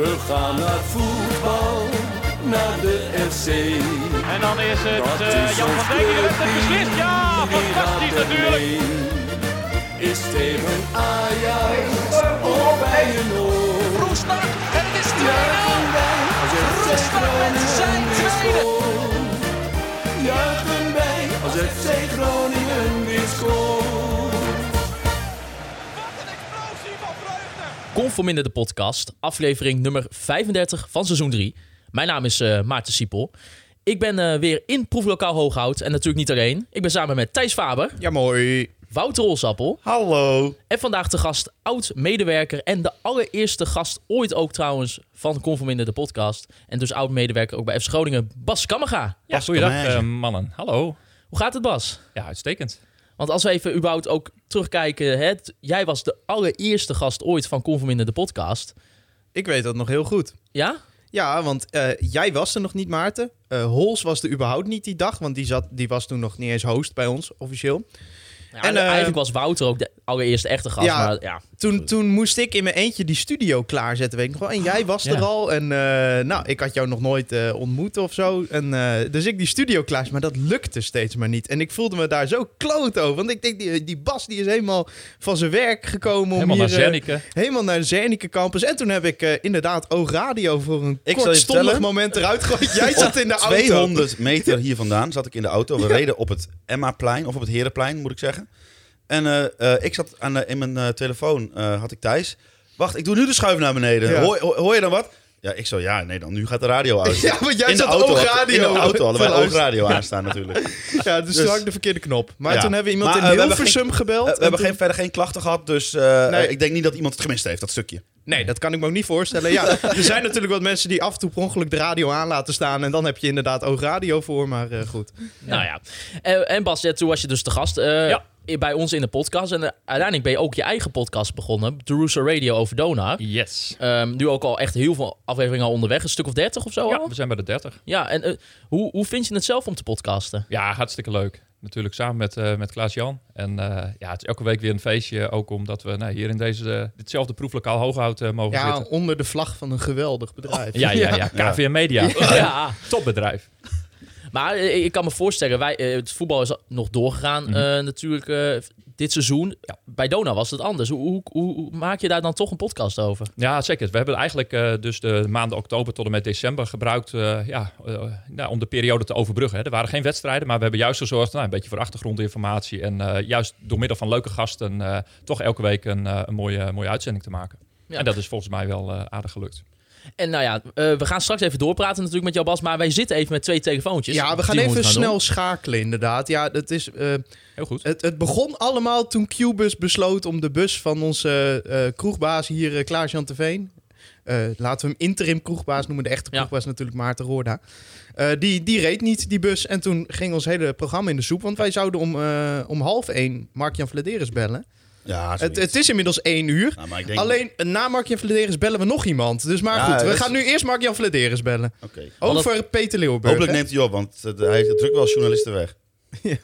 We gaan naar voetbal, naar de FC. En dan is het eh, is Jan van Dijk die de wedstrijd beslist. Ja, fantastisch natuurlijk. Is tegen Ajax of bij een oor. Roestak en het is 2-0. Juichen wij als FC Roestak met zijn tweede. Juichen wij als FC Groningen weer scoort. Conforminder de podcast, aflevering nummer 35 van seizoen 3. Mijn naam is eh, Maarten Siepel. Ik ben eh, weer in proeflokaal Hooghout en natuurlijk niet alleen. Ik ben samen met Thijs Faber, Ja, mooi. Wouter Olsappel Hallo. en vandaag de gast, oud-medewerker en de allereerste gast ooit ook trouwens van Conforminder de podcast. En dus oud-medewerker ook bij FC Groningen, Bas Kammerga. Ja, goeiedag eh, mannen. Hallo. Hoe gaat het Bas? Ja, uitstekend. Want als we even überhaupt ook terugkijken, hè, jij was de allereerste gast ooit van Conforminder de podcast. Ik weet dat nog heel goed. Ja? Ja, want eh, jij was er nog niet, Maarten. Eh Hols was er überhaupt niet die dag, want die, zat, die was toen nog niet eens host bij ons, officieel. Ja, En, eh, eigenlijk was Wouter ook de allereerste echte gast. Ja. maar ja, Toen, toen moest ik in mijn eentje die studio klaarzetten, weet ik nog wel. En jij was er al. En eh, nou, ik had jou nog nooit eh, ontmoet of zo. En, eh, dus ik die studio klaar, maar dat lukte steeds maar niet. En ik voelde me daar zo kloot over. Want ik denk, die, die Bas die is helemaal van zijn werk gekomen. Om Helemaal naar hier, eh, Zernike. Helemaal naar de Zernike campus. En toen heb ik eh, inderdaad Oog Radio voor een Ik zal je kortstondig moment eruit gegooid. Jij zat in de auto. 200 meter hier vandaan zat ik in de auto. We reden op het Emmaplein, of op het Herenplein moet ik zeggen. En eh, eh, ik zat aan, de- in mijn eh, telefoon, eh, had ik Thijs. Wacht, ik doe nu de schuif naar beneden. Ja. Hoor, hoor, hoor je dan wat? Ja, ik zo, ja, nee, dan nu gaat de radio uit. Ja, want jij in de zat auto, had- Radio. In de auto hadden wij Van ook radio aanstaan natuurlijk. Ja, dus, Dus- toen had ik de verkeerde knop. Maar Ja. toen hebben we iemand Maar, in we hebben Hilversum gebeld. We en hebben toen- geen, verder geen klachten gehad, dus eh, Nee. ik denk niet dat iemand het gemist heeft, dat stukje. Nee, dat kan ik me ook niet voorstellen. Ja, er zijn natuurlijk wat mensen die af en toe per ongeluk de radio aan laten staan. En dan heb je inderdaad Oog Radio voor, maar eh, goed. nou ja. En, en Bas, ja, toen was je dus de gast eh, Ja. Bij ons in de podcast. En eh, uiteindelijk ben je ook je eigen podcast begonnen. Jerusa Radio over Donar. Yes. Ehm, nu ook al echt heel veel afleveringen al onderweg. Een stuk of dertig of zo Ja, al? we zijn bij de 30. Ja, en eh, hoe, hoe vind je het zelf om te podcasten? Ja, hartstikke leuk. Natuurlijk samen met, eh met Klaas-Jan. En eh, ja, het is elke week weer een feestje. Ook omdat we nou, hier in deze, ditzelfde proeflokaal Hooghout mogen Ja, zitten. onder de vlag van een geweldig bedrijf. Ja, ja, ja. KVM Media. Ja. Topbedrijf. Maar eh, ik kan me voorstellen, wij, eh, het voetbal is nog doorgegaan Mhm. eh, natuurlijk dit seizoen. Ja, bij Donar was het anders. Hoe, hoe, maak je daar dan toch een podcast over? Ja, zeker. We hebben eigenlijk dus de maanden oktober tot en met december gebruikt ja, nou, om de periode te overbruggen. Hè. Er waren geen wedstrijden, maar we hebben juist gezorgd nou, een beetje voor achtergrondinformatie. En juist door middel van leuke gasten toch elke week een, een mooie, mooie uitzending te maken. Ja. En dat is volgens mij wel aardig gelukt. En nou ja, eh, we gaan straks even doorpraten natuurlijk met jou Bas. Maar wij zitten even met twee telefoontjes. Ja, we gaan even snel doen. schakelen inderdaad. Ja, dat is, eh, Heel goed. het, het begon allemaal toen Qbus besloot om de bus van onze eh, kroegbaas hier, Klaas-Jan Teveen... laten we hem interim kroegbaas noemen. De echte Ja. kroegbaas natuurlijk Maarten Roorda. Die, die reed niet, die bus. En toen ging ons hele programma in de soep. Want wij zouden om, om half één Mark-Jan Vladeris bellen. Ja, Het, het is inmiddels één uur. Nou, maar ik denk... Alleen na Mark-Jan Vladeris bellen we nog iemand. Dus maar Ja, goed, we gaan nu eerst Mark-Jan Vladeris bellen. Oké. Over Peter Leeuwenburg. Hopelijk hè? neemt hij op, want hij drukt wel journalisten weg. Ja.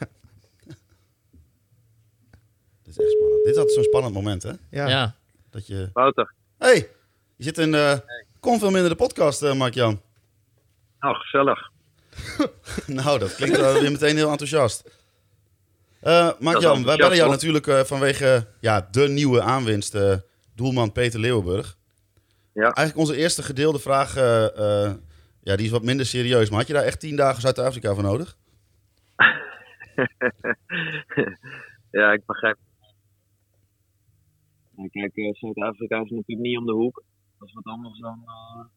Dit is echt spannend. Dit is altijd zo'n spannend moment, hè? Ja. Ja. Dat je... Wouter. hey, je zit in de... Kom veel minder de podcast, eh, Mark-Jan. Nou, gezellig. nou, dat klinkt wel weer meteen heel enthousiast. Eh Mark-Jan, wij enthousiast, bellen jou natuurlijk eh, vanwege ja, de nieuwe aanwinst, eh, doelman Peter Leeuwenburg. Ja. Eigenlijk onze eerste gedeelde vraag, ja, die is wat minder serieus. Maar had je daar echt tien dagen Zuid-Afrika voor nodig? ja, ik begrijp. Kijk, Zuid-Afrika is natuurlijk niet om de hoek. Dat is wat anders dan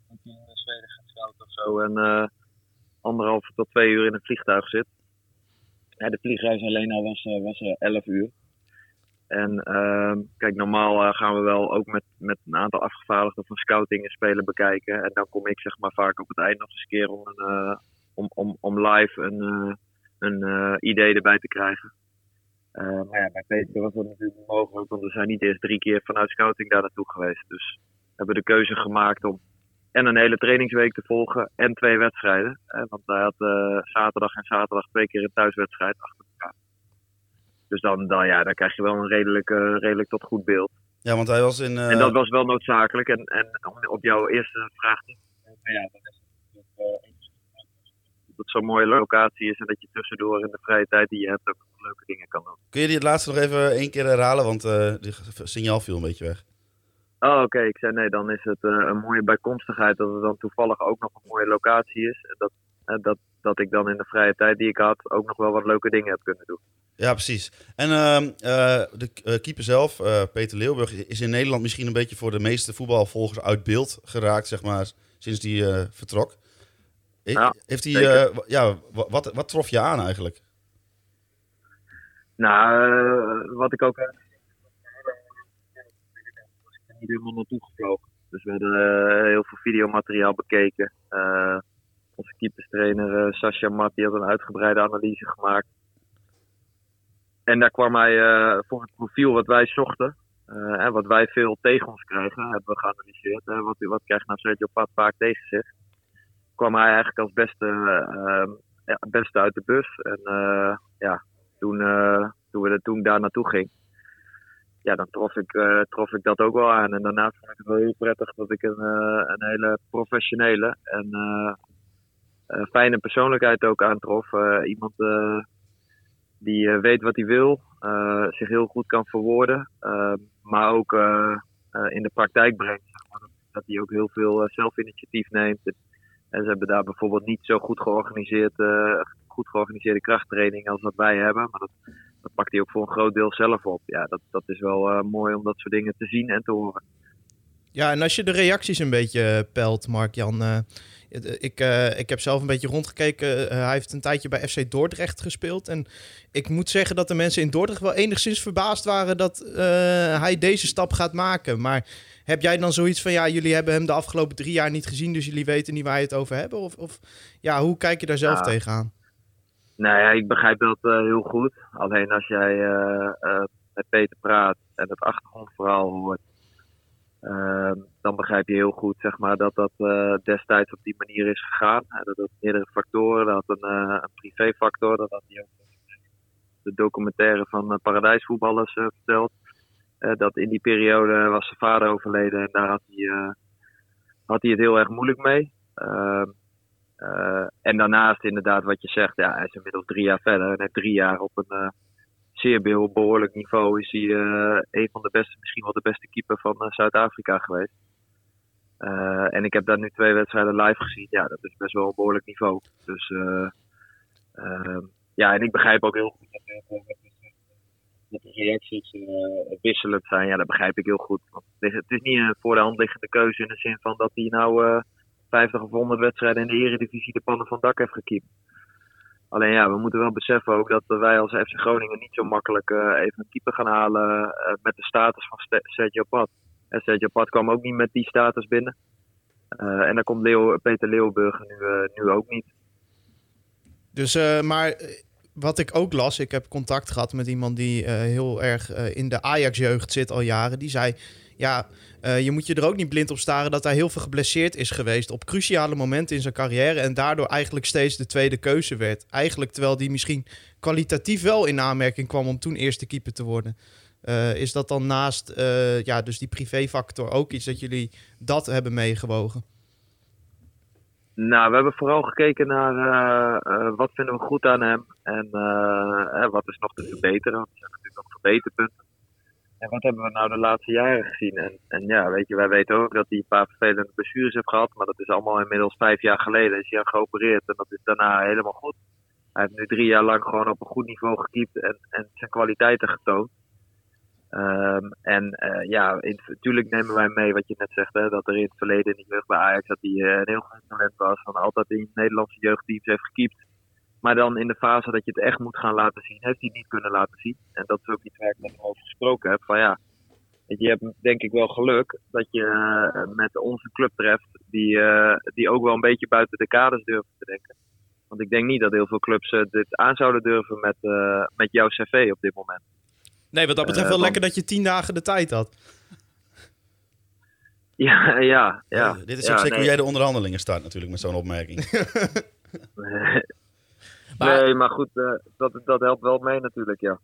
dat je in Zweden gaat of zo. En anderhalf tot twee uur in een vliegtuig zit. Ja, de vliegreis alleen al was, eh, was eh, 11 uur. En ehm, kijk, normaal eh, gaan we wel ook met, met een aantal afgevaardigden van scouting en spelen bekijken. En dan kom ik zeg maar vaak op het eind nog eens een keer om, een, eh, om, om, om live een, eh, een eh, idee erbij te krijgen. Eh, maar ja, bij Peter was dat natuurlijk mogelijk, want we zijn niet eerst drie keer vanuit scouting daar naartoe geweest. Dus we hebben de keuze gemaakt om en een hele trainingsweek te volgen en twee wedstrijden. Eh, want hij had eh, zaterdag en zaterdag twee keer een thuiswedstrijd achter elkaar. Dus dan, dan, ja, dan krijg je wel een redelijk, eh, redelijk tot goed beeld. Ja, want hij was in... En dat was wel noodzakelijk. En, en om op jouw eerste vraag te ja, dan is het dat het zo'n mooie locatie is en dat je tussendoor in de vrije tijd die je hebt ook leuke dingen kan doen. Kun je die het laatste nog even één keer herhalen? Want die signaal viel een beetje weg. Oh, oké. Ik zei nee, dan is het eh, een mooie bijkomstigheid dat het dan toevallig ook nog een mooie locatie is. En dat, en dat, dat ik dan in de vrije tijd die ik had ook nog wel wat leuke dingen heb kunnen doen. Ja, precies. En ehm, eh, de eh, keeper zelf, eh, Peter Leeuwburg, is in Nederland misschien een beetje voor de meeste voetbalvolgers uit beeld geraakt, zeg maar, sinds die eh, vertrok. Ja, Heeft hij, eh, ja, wa- wat, wat trof je aan eigenlijk? Nou, eh, wat ik ook. Helemaal naartoe. Dus we hadden eh, heel veel videomateriaal bekeken. Eh, onze keeperstrainer eh Sascha Mat die had een uitgebreide analyse gemaakt. En daar kwam hij voor het profiel wat wij zochten. en wat wij veel tegen ons krijgen, hebben we geanalyseerd. Wat, wat krijgt nou Sergio Pat vaak tegen zich? Kwam hij eigenlijk als beste, eh, ja, beste uit de bus. En ja, toen, we daar naartoe ging, ja, dan trof ik, eh, trof ik dat ook wel aan. En daarnaast vond ik het wel heel prettig dat ik een, eh, een hele professionele en eh, fijne persoonlijkheid ook aantrof. Iemand die weet wat hij wil, zich heel goed kan verwoorden, maar ook in de praktijk brengt. Dat- hij ook heel veel zelfinitiatief neemt. En ze hebben daar bijvoorbeeld niet zo goed georganiseerd, goed georganiseerde krachttraining als wat wij hebben. Maar dat, dat pakt hij ook voor een groot deel zelf op. Ja, dat, dat is wel eh, mooi om dat soort dingen te zien en te horen. Ja, en als je de reacties een beetje eh, pelt, Mark-Jan. eh, ik, ik heb zelf een beetje rondgekeken. Hij heeft een tijdje bij FC Dordrecht gespeeld. En ik moet zeggen dat de mensen in Dordrecht wel enigszins verbaasd waren dat hij deze stap gaat maken. Maar heb jij dan zoiets van, ja, jullie hebben hem de afgelopen drie jaar niet gezien, dus jullie weten niet waar je het over hebben? Of, of ja, hoe kijk je daar zelf Ja. tegenaan? Nou ja, ik begrijp dat eh, heel goed. Alleen als jij eh, eh, met Peter praat en het achtergrondverhaal hoort, ehm, dan begrijp je heel goed zeg maar, dat dat destijds op die manier is gegaan. Dat had meerdere factoren. Dat had een, een privéfactor. Dat had hij ook de documentaire van Paradijsvoetballers verteld. Dat in die periode was zijn vader overleden en daar had hij, had hij het heel erg moeilijk mee. Eh, en daarnaast inderdaad wat je zegt, ja, hij is inmiddels drie jaar verder en heeft drie jaar op een eh, zeer be- behoorlijk niveau is hij eh, een van de beste, misschien wel de beste keeper van Zuid-Afrika geweest. En ik heb daar nu twee wedstrijden live gezien. Ja, dat is best wel een behoorlijk niveau. Dus eh, ehm, ja, en ik begrijp ook heel goed dat, de reacties wisselend zijn. Ja, dat begrijp ik heel goed. Want het is, niet een voor de hand liggende keuze in de zin van dat hij nou 50 of 100 wedstrijden in de Eredivisie de pannen van dak heeft gekiept. Alleen ja, we moeten wel beseffen ook dat wij als FC Groningen niet zo makkelijk eh, even een keeper gaan halen eh, met de status van Sergio Pat. En Sergio Pat kwam ook niet met die status binnen. Eh, en dan komt Leo, Peter Leeuwburger nu, nu ook niet. Dus, maar wat ik ook las, ik heb contact gehad met iemand die heel erg in de Ajax-jeugd zit al jaren. Die zei, ja, eh, je moet je er ook niet blind op staren dat hij heel veel geblesseerd is geweest op cruciale momenten in zijn carrière. En daardoor eigenlijk steeds de tweede keuze werd. Eigenlijk terwijl die misschien kwalitatief wel in aanmerking kwam om toen eerste keeper te worden. Eh, is dat dan naast eh, ja, dus die privéfactor ook iets dat jullie dat hebben meegewogen? Nou, we hebben vooral gekeken naar wat vinden we goed aan hem en wat is nog te verbeteren. Er zijn natuurlijk nog verbeterpunten. Wat hebben we nou de laatste jaren gezien? En, en ja, weet je, wij weten ook dat hij een paar vervelende blessures heeft gehad. Maar dat is allemaal inmiddels vijf jaar geleden. Is hij geopereerd en dat is daarna helemaal goed. Hij heeft nu drie jaar lang gewoon op een goed niveau gekiept en, en zijn kwaliteiten getoond. Ehm, en eh, ja, natuurlijk nemen wij mee wat je net zegt, hè, dat er in het verleden in de jeugd bij Ajax dat hij eh, een heel goed talent was. Van altijd in Nederlandse jeugdteams heeft gekiept. Maar dan in de fase dat je het echt moet gaan laten zien, heeft hij het niet kunnen laten zien. En dat is ook iets waar ik met hem over gesproken heb. Van ja, je, hebt denk ik wel geluk dat je eh, met onze club treft die, eh, die ook wel een beetje buiten de kaders durven te denken. Want ik denk niet dat heel veel clubs eh, dit aan zouden durven met, eh, met jouw cv op dit moment. Nee, wat dat betreft wel want- lekker dat je tien dagen de tijd had. Ja, ja, ja. Dit is ja, ook zeker nee. hoe jij de onderhandelingen start natuurlijk met zo'n opmerking. Maar- nee, maar goed, eh, dat, dat helpt wel mee natuurlijk, ja.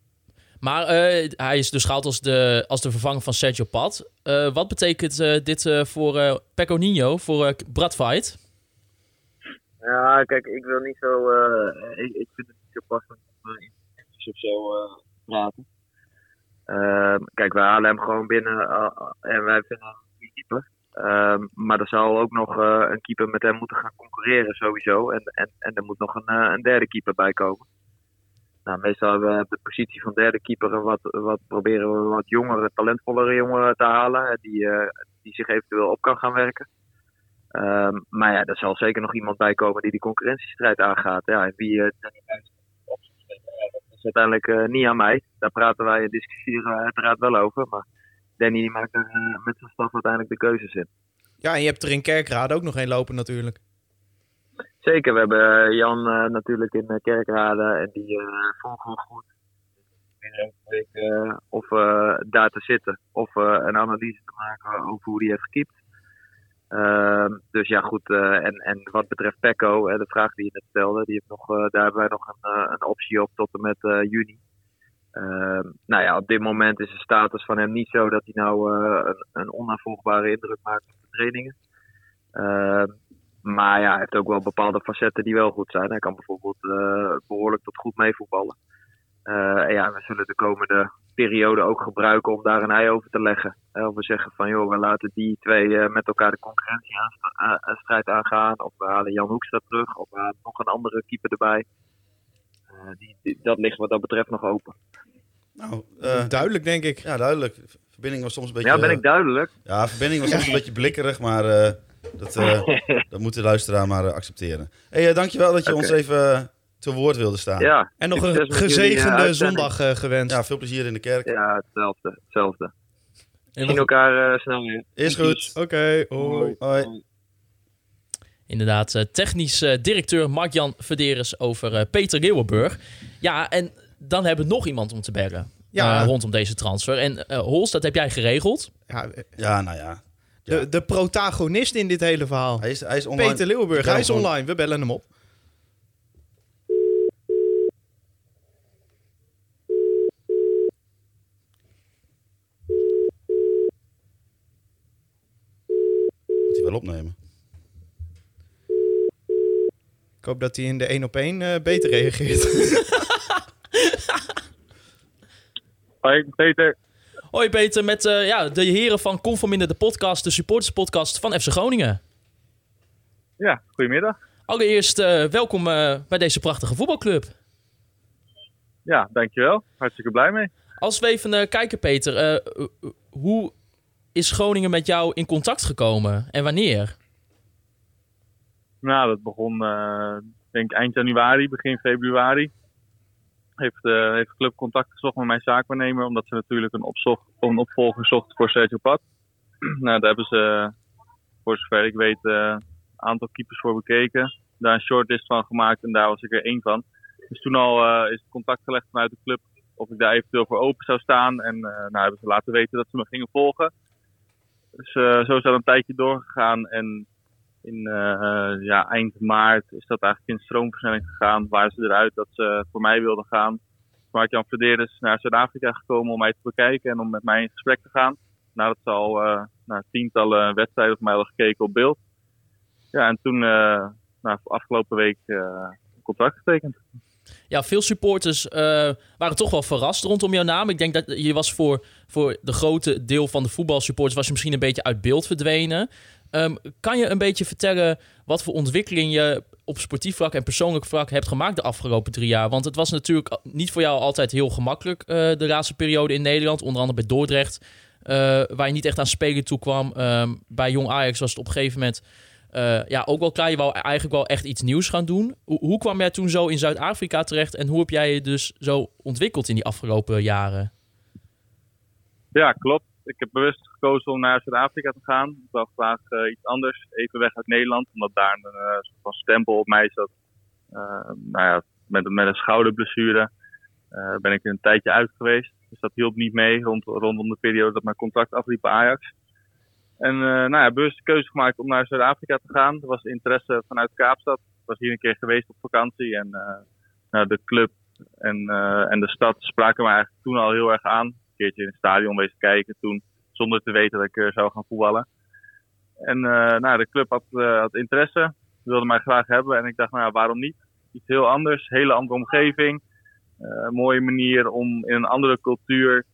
Maar eh, hij is dus gehaald als de, als de vervanger van Sergio Pat. Eh, wat betekent dit voor Pecco Nino, voor eh Bradfight? Ja, kijk, ik wil niet zo. ik, ik vind het niet zo passend om uh, of zo te praten. Ehm, kijk, wij halen hem gewoon binnen en wij vinden hem keeper. Ehm, maar er zal ook nog eh, een keeper met hem moeten gaan concurreren, sowieso. En, en, en er moet nog een, eh, een derde keeper bij komen. Nou, meestal hebben we de positie van derde keeper wat, wat proberen we wat jongere, talentvollere jongeren te halen. eh, Die, die zich eventueel op kan gaan werken. Ehm, maar ja, er zal zeker nog iemand bij komen die die concurrentiestrijd aangaat. Ja, en wie dat is uiteindelijk niet aan mij. Daar praten wij en discussiëren uiteraard wel over. Maar Danny die maakt er eh, met zijn staf uiteindelijk de keuzes in. Ja, en je hebt er in Kerkrade ook nog één lopen natuurlijk. Zeker, we hebben eh, Jan eh, natuurlijk in Kerkrade en die volgen we goed. Eh, of daar te zitten of een analyse te maken over hoe die heeft gekiept. Ehm, dus ja, goed. en, en wat betreft Pecco, de vraag die je net stelde, die heeft nog, daar hebben wij nog een, een optie op tot en met juni. Ehm, nou ja, op dit moment is de status van hem niet zo dat hij nou eh, een, een onnavolgbare indruk maakt op de trainingen. Ehm, maar ja, hij heeft ook wel bepaalde facetten die wel goed zijn. Hij kan bijvoorbeeld eh, behoorlijk tot goed meevoetballen. Eh, en ja, we zullen de komende periode ook gebruiken om daar een ei over te leggen. Of we zeggen van joh, we laten die twee met elkaar de concurrentiestrijd aangaan. Of we halen Jan Hoekstra terug. Of we halen nog een andere keeper erbij. Eh, die, die- dat ligt wat dat betreft nog open. Nou, eh, Duidelijk, denk ik. ja, duidelijk. Verbinding was soms een beetje... Ja, ben eh, ik duidelijk? Ja, verbinding was soms een beetje blikkerig, maar eh, dat, eh, dat moet de luisteraar maar eh, accepteren. hey, eh, dankjewel dat je ons even eh, te woord wilde staan. Ja, En nog een jullie, eh, gezegende zondag eh, gewenst. Ja, veel plezier in de kerk. Ja, hetzelfde. hetzelfde. En Zien nog- elkaar eh, snel weer. Is goed. Oké, hoi. Hoi. Inderdaad, eh, technisch eh, directeur Mark-Jan Verderes over eh, Peter Leeuwenburg. Ja, en dan hebben we nog iemand om te bellen Ja. rondom deze transfer. En eh Hols, dat heb jij geregeld. Ja, Ja, nou ja. de, de protagonist in dit hele verhaal. Hij is, hij is online. Peter Leeuwenburg, hij is online. We bellen hem op. Moet hij wel opnemen. Ik hoop dat hij in de 1 op 1 beter reageert. Hoi, Peter. Hoi Peter, met eh, ja, de heren van Conforminder, de podcast, de supporterspodcast van FC Groningen. Ja, goedemiddag. Allereerst eh, welkom eh, bij deze prachtige voetbalclub. Ja, dankjewel. Hartstikke blij mee. Als we even eh, kijken, Peter, eh, eh, hoe is Groningen met jou in contact gekomen en wanneer? Nou, dat begon eh, denk eind januari, begin februari. Heeft, eh heeft de club contact gezocht met mijn zaakwaarnemer, omdat ze natuurlijk een, opzocht, een opvolger zochten voor Sergio Pat. nou, daar hebben ze, voor zover ik weet, eh, een aantal keepers voor bekeken. Daar een shortlist van gemaakt en daar was ik er één van. Dus toen al eh, is contact gelegd vanuit de club of ik daar eventueel voor open zou staan. En nou hebben ze laten weten dat ze me gingen volgen. Dus zo is dat een tijdje doorgegaan. En in eh, ja, eind maart is dat eigenlijk in stroomversnelling gegaan. Waren ze eruit dat ze voor mij wilden gaan. Mark-Jan Verderes naar Zuid-Afrika gekomen om mij te bekijken en om met mij in gesprek te gaan. Nadat ze al eh naar tientallen wedstrijden van mij hadden gekeken op beeld. Ja, en toen, nou, afgelopen week, een contract getekend. Ja, veel supporters waren toch wel verrast rondom jouw naam. Ik denk dat je was voor, voor de grote deel van de voetbalsupporters was je misschien een beetje uit beeld verdwenen. Ehm, kan je een beetje vertellen wat voor ontwikkeling je op sportief vlak en persoonlijk vlak hebt gemaakt de afgelopen drie jaar? Want het was natuurlijk niet voor jou altijd heel gemakkelijk eh, de laatste periode in Nederland. Onder andere bij Dordrecht, eh, waar je niet echt aan spelen toe kwam. Ehm, bij Jong Ajax was het op een gegeven moment eh, ja, ook wel klaar. Je wou eigenlijk wel echt iets nieuws gaan doen. Hoe, hoe kwam jij toen zo in Zuid-Afrika terecht en hoe heb jij je dus zo ontwikkeld in die afgelopen jaren? Ja, klopt. Ik heb bewust gekozen om naar Zuid-Afrika te gaan. Ik wil graag eh, iets anders, even weg uit Nederland, omdat daar een eh, soort van stempel op mij zat. Eh, nou ja, met, met een schouderblessure ben ik een tijdje uit geweest. Dus dat hielp niet mee rond, rondom de periode dat mijn contract afliep bij Ajax. En eh, nou ja, bewust de keuze gemaakt om naar Zuid-Afrika te gaan. Er was interesse vanuit Kaapstad. Ik was hier een keer geweest op vakantie en nou, de club En, en de stad spraken me eigenlijk toen al heel erg aan. Een keertje in het stadion wezen kijken toen, zonder te weten dat ik er zou gaan voetballen. En eh, nou, de club had, eh, had interesse, wilde mij graag hebben. En ik dacht, nou waarom niet? Iets heel anders, hele andere omgeving. Eh, mooie manier om in een andere cultuur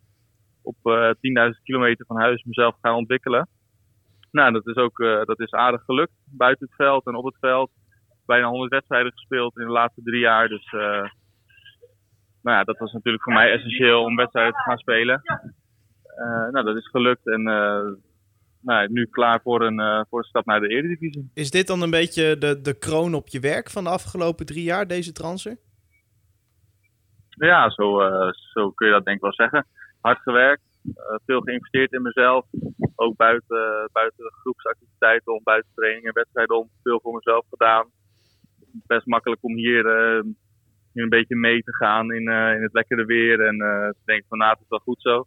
op eh 10.000 kilometer van huis mezelf te gaan ontwikkelen. Nou, dat is ook eh, dat is aardig gelukt. Buiten het veld en op het veld. Bijna 100 wedstrijden gespeeld in de laatste drie jaar. Dus eh, nou ja, dat was natuurlijk voor mij essentieel om wedstrijden te gaan spelen. Eh, nou, dat is gelukt. En eh, nou, nu klaar voor een, eh, voor een stap naar de Eredivisie. Is dit dan een beetje de, de kroon op je werk van de afgelopen drie jaar, deze transfer? Ja, zo, zo kun je dat denk ik wel zeggen. Hard gewerkt, veel geïnvesteerd in mezelf. Ook buiten, buiten de groepsactiviteiten om, buiten trainingen en wedstrijden om. Veel voor mezelf gedaan. Best makkelijk om hier, hier een beetje mee te gaan in, in het lekkere weer. En te denken van nou, het is wel goed zo.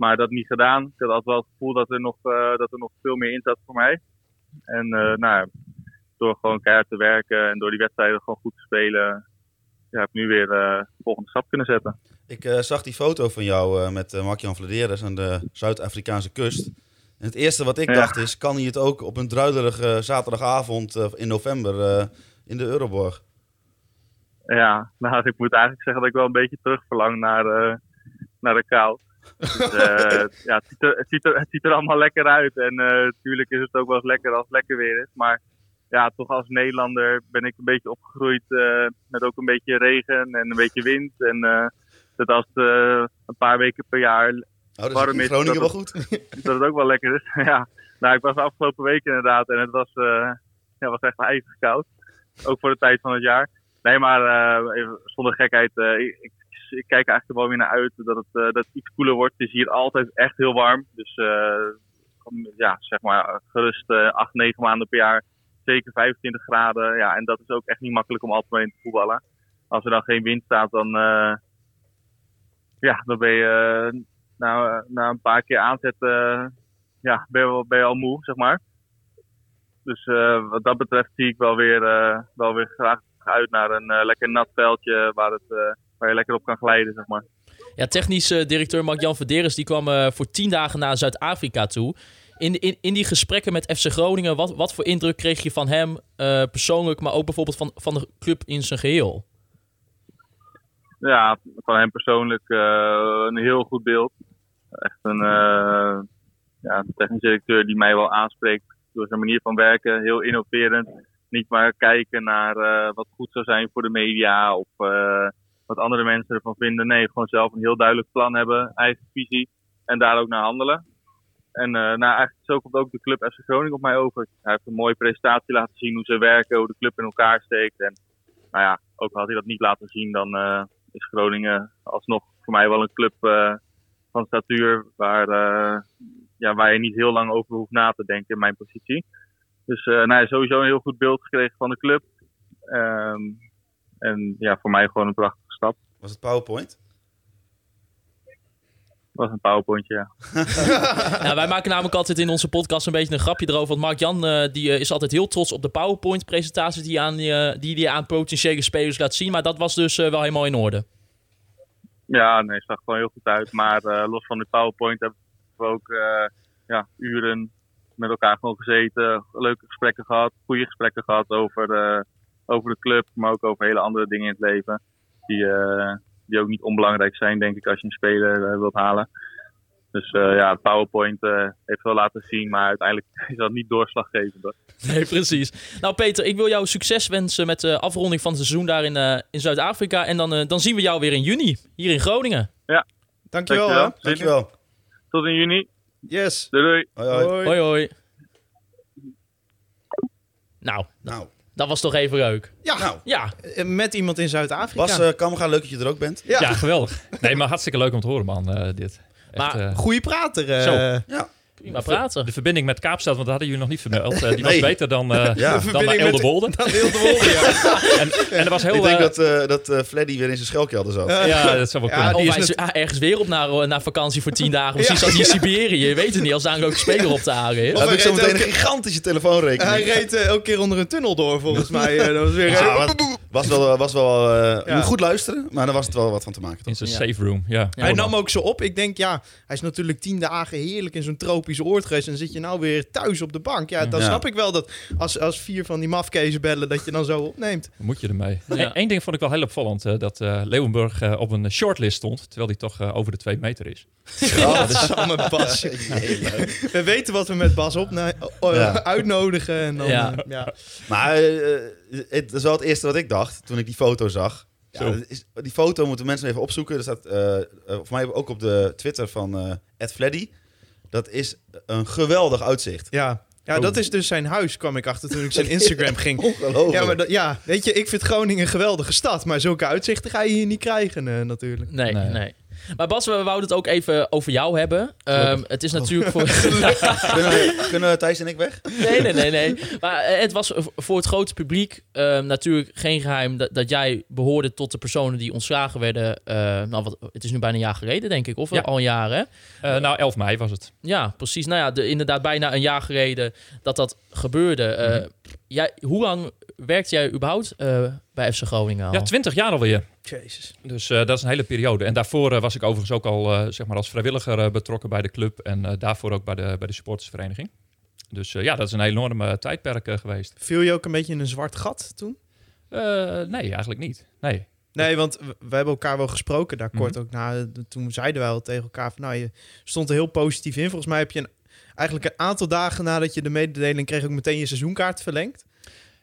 Maar dat niet gedaan. Ik had altijd wel het gevoel dat er nog, eh, dat er nog veel meer in zat voor mij. En eh, nou, door gewoon keihard te werken en door die wedstrijden gewoon goed te spelen, ja, heb ik nu weer eh, de volgende stap kunnen zetten. Ik zag die foto van jou met uh, Mark-Jan Vladeres aan de Zuid-Afrikaanse kust. En het eerste wat ik Ja. dacht is, kan hij het ook op een druilerige zaterdagavond in november in de Euroborg? Ja, nou, ik moet eigenlijk zeggen dat ik wel een beetje terugverlang naar, naar de kou. Dus, eh, ja, het ziet, er, het, ziet er, het ziet er allemaal lekker uit. En eh, natuurlijk is het ook wel eens lekker als het lekker weer is. Maar ja, toch als Nederlander ben ik een beetje opgegroeid eh, met ook een beetje regen en een beetje wind. En eh, dat als het eh, een paar weken per jaar Oh, dat is Warm in is, Groningen wel dat goed. dat het ook wel lekker is. ja, nou, ik was de afgelopen week inderdaad en het was, eh, ja, was echt even koud. Ook voor de tijd van het jaar. Nee, maar eh, even zonder gekheid, eh, ik, ik, ik kijk eigenlijk wel weer naar uit dat het, eh, dat iets koeler wordt. Het is hier altijd echt heel warm. Dus eh, ja, zeg maar gerust eh 8, 9 maanden per jaar. Zeker 25 graden. Ja, en dat is ook echt niet makkelijk om altijd in te voetballen. Als er dan geen wind staat, dan, eh, ja, dan ben je eh, na, na een paar keer aanzetten, eh, ja, ben je, ben je al moe, zeg maar. Dus eh, wat dat betreft zie ik wel weer, eh, wel weer graag uit naar een eh, lekker nat veldje waar, het, eh, waar je lekker op kan glijden, zeg maar. Ja, technisch eh, directeur Mark-Jan Verderes die kwam eh, voor tien dagen naar Zuid-Afrika toe. In, in, in die gesprekken met FC Groningen, wat, wat voor indruk kreeg je van hem eh, persoonlijk, maar ook bijvoorbeeld van, van de club in zijn geheel? Ja, van hem persoonlijk een heel goed beeld. Echt een ja, technisch directeur die mij wel aanspreekt door zijn manier van werken. Heel innoverend. Niet maar kijken naar wat goed zou zijn voor de media of wat andere mensen ervan vinden. Nee, gewoon zelf een heel duidelijk plan hebben, eigen visie en daar ook naar handelen. En eh, nou, eigenlijk zo komt ook de club FC Groningen op mij over. Hij heeft een mooie presentatie laten zien hoe ze werken, hoe de club in elkaar steekt. En nou ja, ook had hij dat niet laten zien, dan eh, is Groningen alsnog voor mij wel een club eh, van statuur waar, ja, waar je niet heel lang over hoeft na te denken in mijn positie. Dus nou, sowieso een heel goed beeld gekregen van de club. Ehm, en ja, voor mij gewoon een prachtige Was het PowerPoint? Dat was een powerpointje, ja. Ja, wij maken namelijk altijd in onze podcast een beetje een grapje erover. Want Mark-Jan eh, die, eh, is altijd heel trots op de PowerPoint-presentaties die hij aan, eh, die, die aan potentiële spelers laat zien. Maar dat was dus eh, wel helemaal in orde. Ja, nee, het zag gewoon heel goed uit. Maar eh, los van de PowerPoint hebben we ook eh, ja, uren met elkaar gewoon gezeten. Leuke gesprekken gehad, goede gesprekken gehad over, eh, over de club, maar ook over hele andere dingen in het leven. Die, eh, die ook niet onbelangrijk zijn, denk ik, als je een speler eh, wilt halen. Dus eh, ja, PowerPoint eh, heeft wel laten zien, maar uiteindelijk is dat niet doorslaggevend. Hoor. Nee, precies. Nou, Peter, ik wil jou succes wensen met de afronding van het seizoen daar in, eh, in Zuid-Afrika. En dan, dan zien we jou weer in juni, hier in Groningen. Dankjewel. Dankjewel. hè. Dankjewel. Tot in juni. Yes. Doei doei. Hoi, hoi. Hoi, hoi. Nou, Nou, dat was toch even leuk. Ja, nou Ja, eh, met iemand in Zuid-Afrika. Bas uh, Kammerga, leuk dat je er ook bent. ja, Ja, geweldig. Nee, maar hartstikke leuk om te horen, man, eh, dit. Echt, Maar eh, goeie prater. eh. Zo. Ja, prima praten. de verbinding met Kaapstad, want dat hadden jullie nog niet vermeld. eh, die was beter dan, eh Ja. dan naar Elderwolde. Dan ja. En, en er was heel... ik denk eh, dat, eh dat eh, Freddy weer in zijn schelkelder zat. Ja, dat zou wel Ja, kunnen. die Of is hij is net- ah, ergens weer op naar, naar vakantie voor tien dagen. Misschien zat hij in Siberië. Je weet het niet, als daar een leuke speler op te halen is. Hij ik zo reed meteen een elke- gigantische telefoonrekening. Hij reed elke keer onder een tunnel door, volgens mij. Dat was weer... Was wel, was wel eh, goed luisteren, maar dan was het wel wat van te maken. In Toch? zijn safe room, ja. hij nam ook zo op. Ik denk, ja, hij is natuurlijk tien dagen heerlijk in zo'n tropisch oord geweest. En zit je nou weer thuis op de bank. Ja, dan Ja. snap ik wel dat als, als vier van die mafkezen bellen, dat je dan zo opneemt. Moet je ermee? Ja. Eén ding vond ik wel heel opvallend. eh, dat eh Leeuwenburg eh, op een shortlist stond. Terwijl hij toch over de twee meter is. Ja, dat is allemaal Bas. We weten wat we met Bas op Ja. uitnodigen. En dan, Ja. ja. Maar het is wel het eerste wat ik dacht toen ik die foto zag. Ja, is, die foto moeten mensen even opzoeken. Er staat eh, eh, voor mij ook op de Twitter van eh Ed Fleddy. Dat is een geweldig uitzicht. Ja. ja, dat is dus zijn huis, kwam ik achter toen ik zijn Instagram ging. Ongelooflijk. Ja, maar dat, ja, weet je, ik vind Groningen een geweldige stad. Maar zulke uitzichten ga je hier niet krijgen, eh, natuurlijk. Nee, Nee. nee. Maar Bas, we wouden het ook even over jou hebben. Ehm, het is natuurlijk voor... kunnen, kunnen Thijs en ik weg? Nee, nee, nee, nee. Maar eh, het was voor het grote publiek ehm, natuurlijk geen geheim dat, dat jij behoorde tot de personen die ontslagen werden. eh, nou, wat, het is nu bijna een jaar geleden, denk ik. Of Ja. al een jaar, hè? Eh, nou, 11 mei was het. Ja, precies. Nou ja, de, inderdaad bijna een jaar geleden dat dat gebeurde. Eh, jij, hoe lang werkte jij überhaupt eh, bij FC Groningen al? Ja, 20 jaar alweer. Jezus. Dus eh, dat is een hele periode. En daarvoor eh, was ik overigens ook al eh, zeg maar als vrijwilliger eh, betrokken bij de club. En eh, daarvoor ook bij de, bij de supportersvereniging. Dus eh, ja, dat is een enorme tijdperk geweest. Viel je ook een beetje in een zwart gat toen? Eh, nee, eigenlijk niet. Nee. Nee, want we, we hebben elkaar wel gesproken daar kort Mhm. ook na. Toen zeiden wij al tegen elkaar van, nou, je stond er heel positief in. Volgens mij heb je een, eigenlijk een aantal dagen nadat je de mededeling kreeg ook meteen je seizoenkaart verlengd.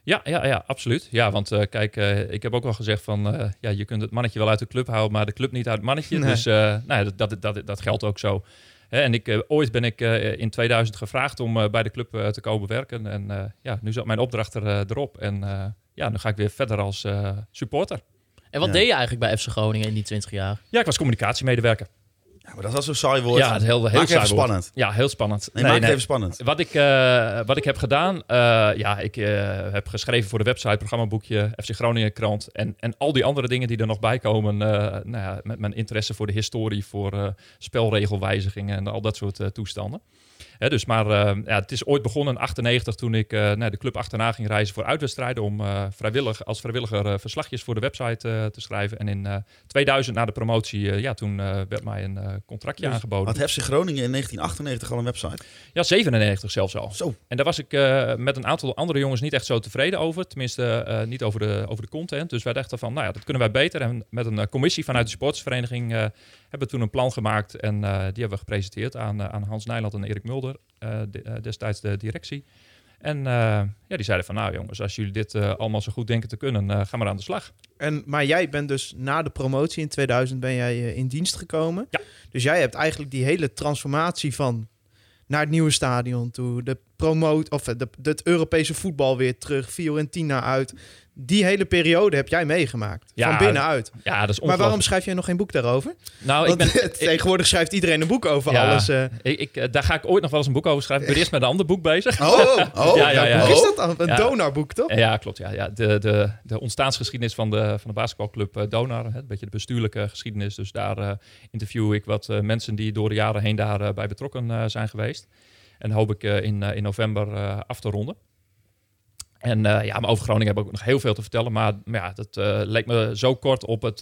Ja, ja, ja, absoluut. Ja, want eh, kijk, eh, ik heb ook wel gezegd van... eh, ja, je kunt het mannetje wel uit de club houden, maar de club niet uit het mannetje. Nee. Dus eh, nou, ja, dat, dat, dat, dat geldt ook zo. Hè, en ik, ooit ben ik eh, in 2000 gevraagd om eh, bij de club te komen werken. En eh, ja, nu zat mijn opdracht er, erop. En eh, ja, nu ga ik weer verder als eh, supporter. En wat Ja. deed je eigenlijk bij FC Groningen in die 20 jaar? Ja, ik was communicatiemedewerker. Ja, maar dat was zo'n saai woord. Ja, het heel, heel Maak het saai even woord. spannend. Ja, heel spannend. Nee, maak even spannend. Wat ik, eh, wat ik heb gedaan, eh, ja, ik eh, heb geschreven voor de website, programmaboekje, FC Groningen krant en, en al die andere dingen die er nog bij komen. nou ja, met mijn interesse voor de historie, voor spelregelwijzigingen en al dat soort toestanden. Dus maar eh, ja, het is ooit begonnen in 98 toen ik eh, naar de club achterna ging reizen voor uitwedstrijden om eh, vrijwillig, als vrijwilliger verslagjes voor de website te schrijven. En in eh, 2000 na de promotie, ja, toen werd mij een contractje Dus aangeboden. Had FC Groningen in 1998 al een website? Ja, 97 zelfs al. Zo. En daar was ik met een aantal andere jongens niet echt zo tevreden over. Tenminste, niet over de, over de content. Dus wij dachten van, nou ja, dat kunnen wij beter. En met een commissie vanuit de sportsvereniging hebben toen een plan gemaakt. En eh, die hebben we gepresenteerd aan, eh, aan Hans Nijland en Erik Mulder. eh, de- destijds de directie. En ja, die zeiden van, nou jongens, als jullie dit allemaal zo goed denken te kunnen, ga maar aan de slag. En, maar jij bent dus na de promotie in 2000 ben jij in dienst gekomen. Ja. Dus jij hebt eigenlijk die hele transformatie van naar het nieuwe stadion toe, de promoot of eh, de, het Europese voetbal weer terug, Fiorentina uit. Die hele periode heb jij meegemaakt. Ja, van binnenuit. Ja, dat is Maar waarom schrijf jij nog geen boek daarover? Nou, ik ben, tegenwoordig schrijft iedereen een boek over Ja. alles. eh. ik, ik, eh, daar ga ik ooit nog wel eens een boek over schrijven. Ik ben eerst met een ander boek bezig. Oh, oh. Ja, ja, ja. Hoe is dat dan? Een donarboek, toch? Ja, klopt. Ja, ja. De, de, de ontstaansgeschiedenis van de, van de basketbalclub Donar. Hè, een beetje de bestuurlijke geschiedenis. Dus daar interview ik wat mensen die door de jaren heen daarbij bij betrokken zijn geweest. En hoop ik eh, in, eh, in november eh, af te ronden. En ja, maar over Groningen heb ik ook nog heel veel te vertellen. Maar, maar ja, dat leek me zo kort op het,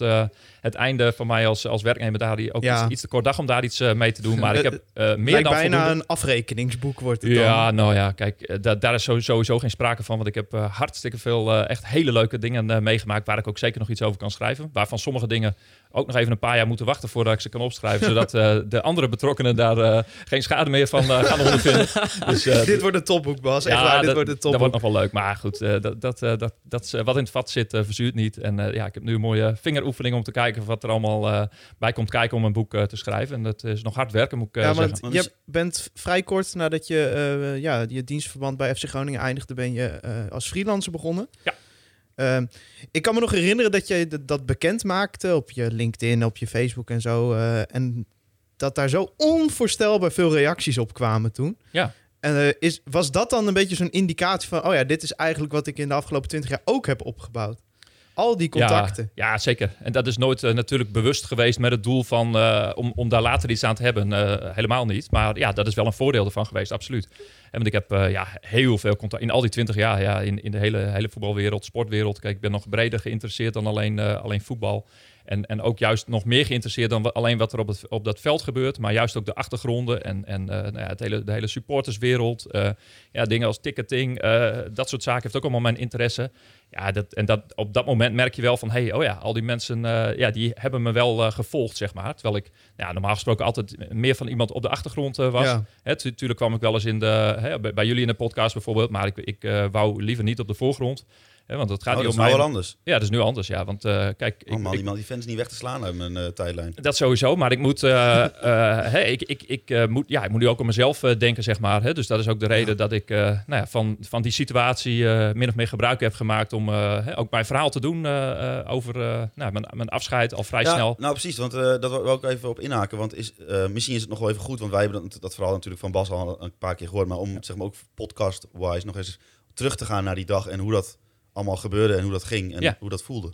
het einde van mij als, als werknemer daar. Die ook Ja. iets, iets te kort dag om daar iets mee te doen. Maar ik heb meer Lijkt dan bijna voldoende- een afrekeningsboek wordt het dan. ja, nou ja, kijk, da- daar is sowieso, geen sprake van. Want ik heb hartstikke veel echt hele leuke dingen meegemaakt... waar ik ook zeker nog iets over kan schrijven. Waarvan sommige dingen ook nog even een paar jaar moeten wachten... voordat ik ze kan opschrijven. zodat eh, de andere betrokkenen daar eh, geen schade meer van eh, gaan ondervinden. Dus, dit wordt een topboek, Bas. Echt ja, waar, dit dat, wordt een dat topboek. wordt nog wel leuk. Maar goed, dat, dat, dat, dat wat in het vat zit, verzuurt niet. En ja, ik heb nu een mooie vingeroefening om te kijken... wat er allemaal bij komt kijken om een boek te schrijven. En dat is nog hard werken, moet ik ja, zeggen. want je bent vrij kort nadat je ja, je dienstverband bij FC Groningen eindigde, ben je als freelancer begonnen. Ja. Ehm, ik kan me nog herinneren dat je dat bekend maakte op je LinkedIn, op je Facebook en zo. eh, en dat daar zo onvoorstelbaar veel reacties op kwamen toen. Ja. En eh, is, was dat dan een beetje zo'n indicatie van, oh ja, dit is eigenlijk wat ik in de afgelopen twintig jaar ook heb opgebouwd? Al die contacten. Ja, ja, zeker. En dat is nooit eh, natuurlijk bewust geweest met het doel van om, om daar later iets aan te hebben. Helemaal niet. Maar ja, dat is wel een voordeel ervan geweest, absoluut. Want ik heb eh, ja, heel veel contact in al die twintig jaar ja, in, in de hele, hele voetbalwereld, sportwereld. Kijk, ik ben nog breder geïnteresseerd dan alleen, eh, alleen voetbal. En, en ook juist nog meer geïnteresseerd dan alleen wat er op, het, op dat veld gebeurt. Maar juist ook de achtergronden en, en eh, nou ja, het hele, de hele supporterswereld. eh, ja, dingen als ticketing, eh, dat soort zaken heeft ook allemaal mijn interesse. Ja, dat, en dat, op dat moment merk je wel van... hey, oh ja, al die mensen ja, die hebben me wel gevolgd, zeg maar. Terwijl ik ja, normaal gesproken altijd meer van iemand op de achtergrond was. Ja. Hè, tu- Tuurlijk kwam ik wel eens in de, hè, bij, bij jullie in de podcast bijvoorbeeld... maar ik, ik wou liever niet op de voorgrond. Want het gaat Oh, dat is nou wel anders. Ja, dat is nu anders, ja. Want eh, kijk, ik, man, ik- die, fans niet weg te slaan uit mijn eh, tijdlijn. dat sowieso, maar ik moet, eh, ik, ik, ik, moet, ja, ik moet nu ook om mezelf denken, zeg maar. Hè? Dus dat is ook de reden dat ik nou ja, van, van die situatie min of meer gebruik heb gemaakt om ook mijn verhaal te doen over nou, mijn, mijn afscheid al vrij Ja, snel. Nou, precies, want dat wil ik even op inhaken. Want is, misschien is het nog wel even goed, want wij hebben dat, dat verhaal natuurlijk van Bas al een paar keer gehoord. Maar om zeg maar ook podcast-wise nog eens terug te gaan naar die dag en hoe dat allemaal gebeurde en hoe dat ging en Ja. hoe dat voelde.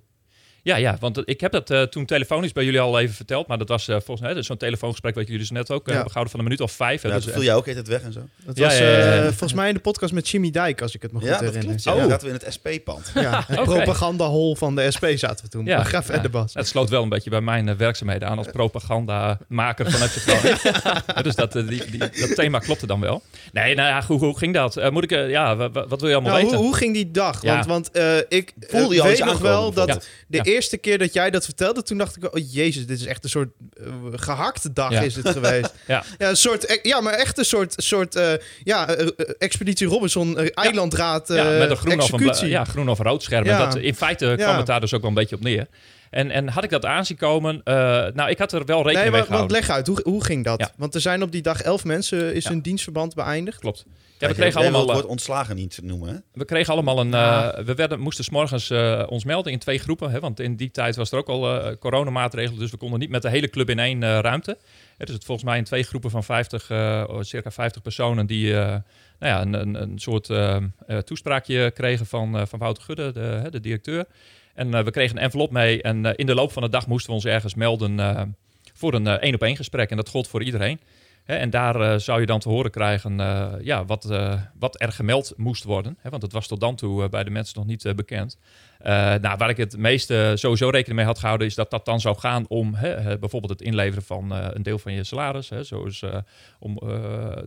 Ja, ja, want ik heb dat eh, toen telefonisch bij jullie al even verteld. Maar dat was eh, volgens mij dus zo'n telefoongesprek wat jullie dus net ook eh, Ja. hebben gehouden van een minuut of vijf. Ja, Dus, toen viel jij ook het weg en zo. Dat Ja, was ja, ja, ja. eh, volgens mij in de podcast met Jimmy Dijk, als ik het me goed Ja, dat herinner. klopt. Ja. Oh. Zaten we in het SP-pand. Ja, het propagandahol van de SP zaten we toen. Ja, ga verder, ja. Bas. Het sloot wel een beetje bij mijn werkzaamheden aan als propagandamaker van FC Groningen. dus dat, die, die, dat thema klopte dan wel. Nee, nou ja, hoe, hoe ging dat? Moet ik, ja, wa- wa- wat wil je allemaal Nou, weten? hoe, hoe ging die dag? Ja. Want, want eh, ik Voelde je al weet iets nog wel dat de. Eerste keer dat jij dat vertelde, toen dacht ik, oh jezus, dit is echt een soort eh, gehakte dag Ja. is het geweest. Ja. ja, een soort, eh, ja, maar echt een soort, soort eh, ja, eh, Expeditie Robinson, eilandraad, ja, met een groen of, een executie. ja, groen of rood scherm. En dat, in feite kwam het daar dus ook wel een beetje op neer. En, en had ik dat aanzien komen? Eh, nou, ik had er wel rekening Nee, mee maar, want gehouden. leg uit, hoe, hoe ging dat? Ja. Want er zijn op die dag elf mensen, is Ja. hun dienstverband beëindigd. Klopt. Ja, we kregen allemaal... het eh, woord ontslagen niet noemen, hè? We kregen allemaal een. eh, we werden, moesten 's morgens eh, ons melden in twee groepen. Hè, want in die tijd was er ook al eh coronamaatregelen. Dus we konden niet met de hele club in één eh, ruimte. Dus het volgens mij in twee groepen van 50, eh, oh, circa 50 personen. die eh, nou ja, een, een, een soort toespraakje kregen van, eh, van Wouter Gudde, de, hè, de directeur. En eh, we kregen een envelop mee. En eh, in de loop van de dag moesten we ons ergens melden. eh, voor een één op één gesprek. En dat gold voor iedereen. En daar zou je dan te horen krijgen ja, wat, wat er gemeld moest worden. Want het was tot dan toe bij de mensen nog niet bekend. Eh, nou, waar ik het meeste sowieso rekening mee had gehouden, is dat dat dan zou gaan om hè, bijvoorbeeld het inleveren van eh, een deel van je salaris. Hè, zoals eh, om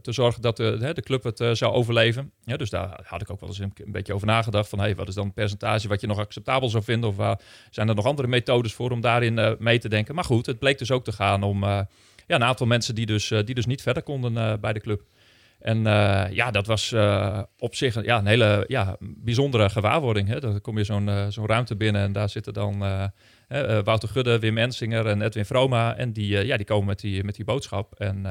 te zorgen dat de, de club het zou overleven. Dus daar had ik ook wel eens een, beetje over nagedacht. Van hey, wat is dan het percentage wat je nog acceptabel zou vinden? Of zijn er nog andere methodes voor om daarin mee te denken? Maar goed, het bleek dus ook te gaan om ja, een aantal mensen die dus, die dus niet verder konden bij de club. En eh, ja, dat was eh, op zich ja, een hele ja, bijzondere gewaarwording. Hè? Dan kom je zo'n eh, zo'n ruimte binnen en daar zitten dan Wouter Gudde, Wim Ensinger en Edwin Vroma. En die, ja, die komen met die, met die boodschap. En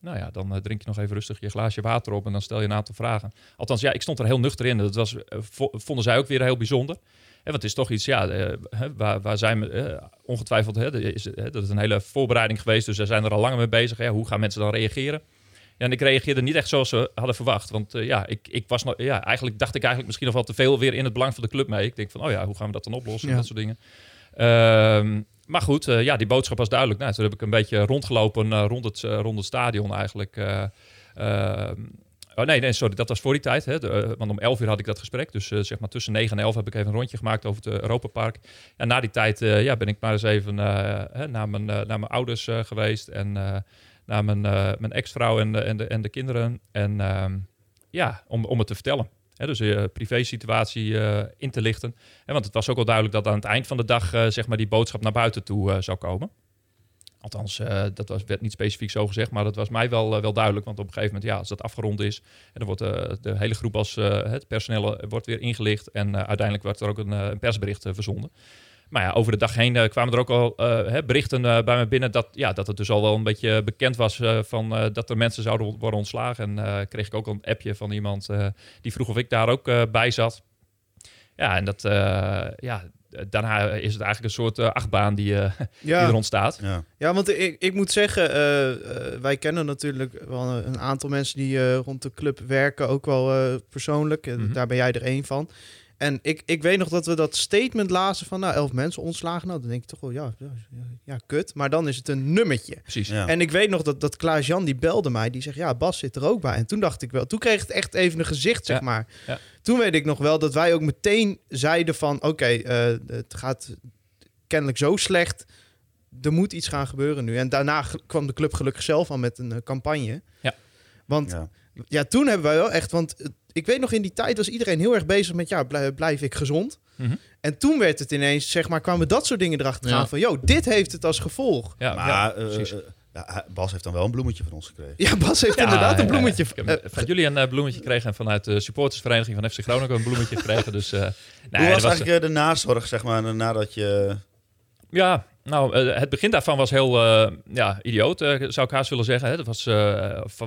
nou ja, dan drink je nog even rustig je glaasje water op en dan stel je een aantal vragen. Althans, ja, ik stond er heel nuchter in. Dat was, vo- vonden zij ook weer heel bijzonder. Hè, want het is toch iets, ja, hè, waar, waar zijn we, ongetwijfeld, hè, hè, dat is een hele voorbereiding geweest, dus daar zijn er al langer mee bezig. Ja, hoe gaan mensen dan reageren? Ja, en ik reageerde niet echt zoals ze hadden verwacht. Want eh, ja, ik, ik was nog, ja, eigenlijk dacht ik eigenlijk misschien nog wel te veel weer in het belang van de club mee. Ik denk van, oh ja, hoe gaan we dat dan oplossen? Ja. Dat soort dingen. Ehm, maar goed, eh, ja, die boodschap was duidelijk. Nou, toen heb ik een beetje rondgelopen eh, rond, het, rond het stadion eigenlijk. eh, ehm, oh nee, nee, sorry, dat was voor die tijd. Hè, de, want om 11 uur had ik dat gesprek. Dus zeg maar tussen 9 en 11 heb ik even een rondje gemaakt over het Europa Park. En na die tijd ja, ben ik maar eens even hè, naar, mijn, naar mijn ouders geweest. En naar mijn, eh, mijn ex-vrouw en, en, de, en de kinderen. En ehm, ja, om, om het te vertellen. Hè, dus je privé-situatie eh, in te lichten. Want het was ook al duidelijk dat aan het eind van de dag eh, zeg maar die boodschap naar buiten toe eh, zou komen. Althans, eh, dat was, werd niet specifiek zo gezegd, maar dat was mij wel, eh, wel duidelijk. Want op een gegeven moment, ja, als dat afgerond is, en dan wordt eh, de hele groep als eh, het personeel eh, wordt weer ingelicht. En eh, uiteindelijk werd er ook een, eh, een persbericht eh, verzonden. Maar ja, over de dag heen eh, kwamen er ook al eh, hè, berichten eh, bij me binnen dat, ja, dat het dus al wel een beetje bekend was eh, van, eh, dat er mensen zouden worden ontslagen. En eh, kreeg ik ook een appje van iemand eh, die vroeg of ik daar ook eh, bij zat. Ja, en dat, eh, ja, daarna is het eigenlijk een soort achtbaan die, eh, die er Ja, ontstaat. Ja. ja want ik, ik moet zeggen, wij kennen natuurlijk wel een aantal mensen die eh, rond de club werken, ook wel eh, persoonlijk. En Mhm. Daar ben jij er één van. En ik, ik weet nog dat we dat statement lazen van, nou, elf mensen ontslagen. Nou, dan denk ik toch wel, ja, ja, kut. Maar dan is het een nummertje. Precies. Ja. En ik weet nog dat, dat Klaas-Jan, die belde mij. Die zegt, ja, Bas zit er ook bij. En toen dacht ik wel, toen kreeg het echt even een gezicht, zeg Ja, maar. ja. Toen weet ik nog wel dat wij ook meteen zeiden van... Oké, eh, het gaat kennelijk zo slecht. Er moet iets gaan gebeuren nu. En daarna kwam de club gelukkig zelf al met een eh, campagne. Ja. Want ja. Ja. toen hebben wij wel echt... Want ik weet nog, in die tijd was iedereen heel erg bezig met... Ja, blij- blijf ik gezond? Mhm. En toen werd het ineens, zeg maar, kwamen dat soort dingen erachter Ja. gaan van... Yo, dit heeft het als gevolg. Ja, Maar ja, eh, precies. eh, ja, Bas heeft dan wel een bloemetje van ons gekregen. Ja, Bas heeft Ja, inderdaad een bloemetje. Eh, van jullie een bloemetje gekregen en vanuit de supportersvereniging van FC Groningen een bloemetje gekregen. Dus, eh, nee, Hoe dat was eigenlijk de nazorg, zeg maar, nadat je... Ja, nou, eh, het begin daarvan was heel eh, ja, idioot, eh, zou ik haast willen zeggen. Hè. Dat was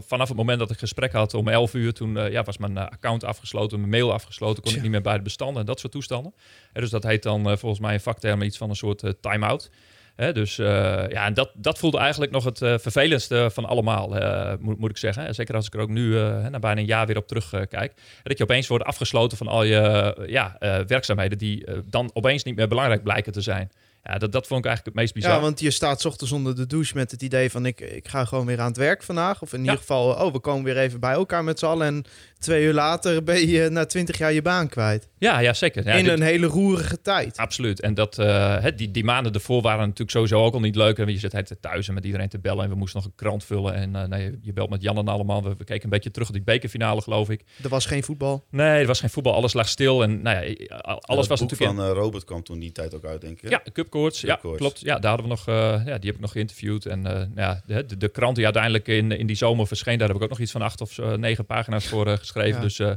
vanaf het moment dat ik gesprek had om 11 uur, toen ja, was mijn account afgesloten, mijn mail afgesloten, kon ik niet meer bij de bestanden en dat soort toestanden. Dus dat heet dan volgens mij in vaktermen iets van een soort time-out. Dus ja, en dat, dat voelde eigenlijk nog het vervelendste van allemaal, moet, moet ik zeggen. En Zeker als ik er ook nu na bijna een jaar weer op terug eh, kijk. Dat je opeens wordt afgesloten van al je ja, werkzaamheden die dan opeens niet meer belangrijk blijken te zijn. Ja, dat, dat vond ik eigenlijk het meest bizar. Ja, want je staat ochtends onder de douche met het idee van ik, ik ga gewoon weer aan het werk vandaag. Of in ieder geval, oh, we komen weer even bij elkaar met z'n allen. En twee uur later ben je na twintig jaar je baan kwijt. Ja, ja zeker. Ja, in dit- een hele roerige tijd. Absoluut. En dat, eh, hè, die, die maanden ervoor waren natuurlijk sowieso ook al niet leuk. En je zit thuis en met iedereen te bellen. En we moesten nog een krant vullen. En eh, nee, je belt met Jan en allemaal. We, we keken een beetje terug op die bekerfinale, geloof ik. Er was geen voetbal. Nee, er was geen voetbal. Alles lag stil. En nou ja, alles was het boek natuurlijk... in- van eh, Robert kwam toen die tijd ook uit, denk ik. Ja, Cupcourts. Ja, klopt. Ja, daar hadden we nog, eh, ja, die heb ik nog geïnterviewd. En eh, ja, de, de, de krant die uiteindelijk in, in die zomer verscheen, daar heb ik ook nog iets van acht of negen pagina's voor eh, geschreven. Ja. Dus eh,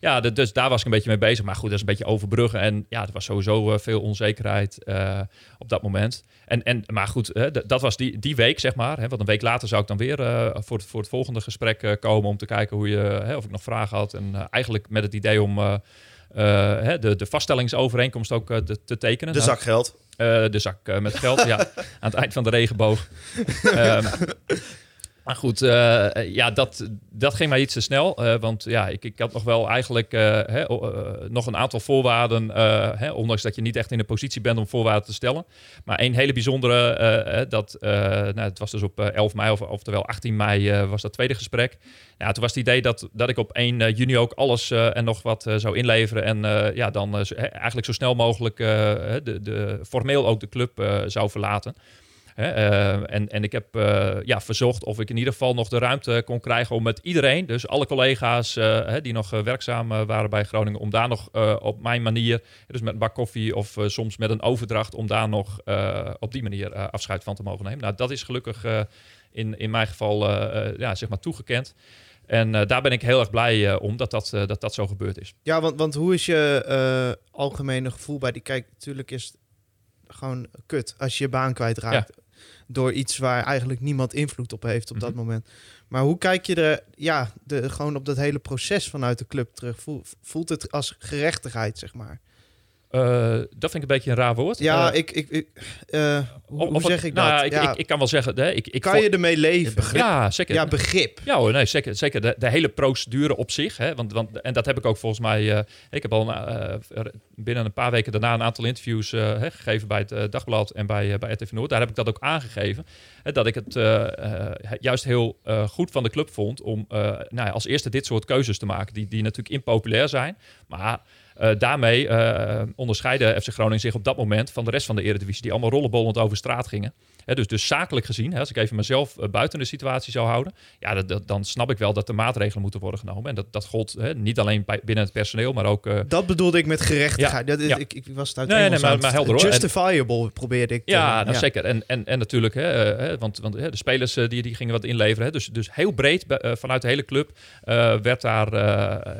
ja, de- dus daar was ik een beetje mee bezig. Maar goed, dat is een beetje overbruggen. En ja, er was sowieso eh, veel onzekerheid eh, op dat moment. En, en, maar goed, hè, dat was die, die week, zeg maar. Hè, want een week later zou ik dan weer voor, het, voor het volgende gesprek komen om te kijken hoe je, hè, of ik nog vragen had. En eigenlijk met het idee om hè, de, de vaststellingsovereenkomst ook te, te tekenen. De Nou, zak geld. de zak met geld, ja. Aan het eind van de regenboog. Ehm, maar goed, eh, ja, dat, dat ging mij iets te snel. eh, want ja, ik, ik had nog wel eigenlijk eh, hè, eh, nog een aantal voorwaarden. eh, hè, ondanks dat je niet echt in de positie bent om voorwaarden te stellen. Maar één hele bijzondere, eh, eh, dat, eh, nou, het was dus op eh, 11 mei, of, oftewel 18 mei, eh, was dat tweede gesprek. Nou, toen was het idee dat, dat ik op 1 eh, juni ook alles eh, en nog wat eh, zou inleveren. En eh, ja, dan eh, eigenlijk zo snel mogelijk eh, de, de, formeel ook de club eh, zou verlaten. Hè, eh, en, en ik heb eh, ja, verzocht of ik in ieder geval nog de ruimte kon krijgen om met iedereen, dus alle collega's eh, hè, die nog werkzaam waren bij Groningen, om daar nog op mijn manier, dus met een bak koffie of soms met een overdracht, om daar nog op die manier afscheid van te mogen nemen. Nou, dat is gelukkig in, in mijn geval ja, zeg maar toegekend. En daar ben ik heel erg blij om dat dat, dat dat zo gebeurd is. Ja, want, want hoe is je algemene gevoel bij die... Kijk, natuurlijk is het gewoon kut als je je baan kwijtraakt. Door iets waar eigenlijk niemand invloed op heeft op dat Mhm. moment. Maar hoe kijk je er ja, de, gewoon op dat hele proces vanuit de club terug? Voel- Voelt het als gerechtigheid, zeg maar? Eh, dat vind ik een beetje een raar woord. Ja, Eh, ik... ik, ik eh, hoe, of- zeg ik nou, dat? ja, ik, Ja, ik, ik kan wel zeggen, hè, ik, ik kan je ermee leven? Ja, zeker. Ja, begrip. Ja hoor, nee, zeker. zeker. De, de hele procedure op zich. Hè, want, want, en dat heb ik ook volgens mij... ik heb al binnen een paar weken daarna een aantal interviews hè, gegeven bij het Dagblad en bij, bij RTV Noord. Daar heb ik dat ook aangegeven. Hè, dat ik het juist heel goed van de club vond om nou ja, als eerste dit soort keuzes te maken. Die, die natuurlijk impopulair zijn. Maar eh, daarmee eh onderscheidde FC Groningen zich op dat moment van de rest van de Eredivisie. Die allemaal rollenbollend over straat gingen. Dus, dus zakelijk gezien, als ik even mezelf eh, buiten de situatie zou houden, ja, dat, dat- dan snap ik wel dat er maatregelen moeten worden genomen. En dat, dat gold niet alleen bij, binnen het personeel, maar ook. eh, Dat bedoelde ik met gerechtigheid. Ja, dat ja. Ik, ik was het uit Nee, maar- helder. En- Justifiable probeerde ik te- ja, nou, zeker. En, en, en natuurlijk, hè, eh, want, want de spelers die, die gingen wat inleveren. Dus, dus heel breed vanuit de hele club werd daar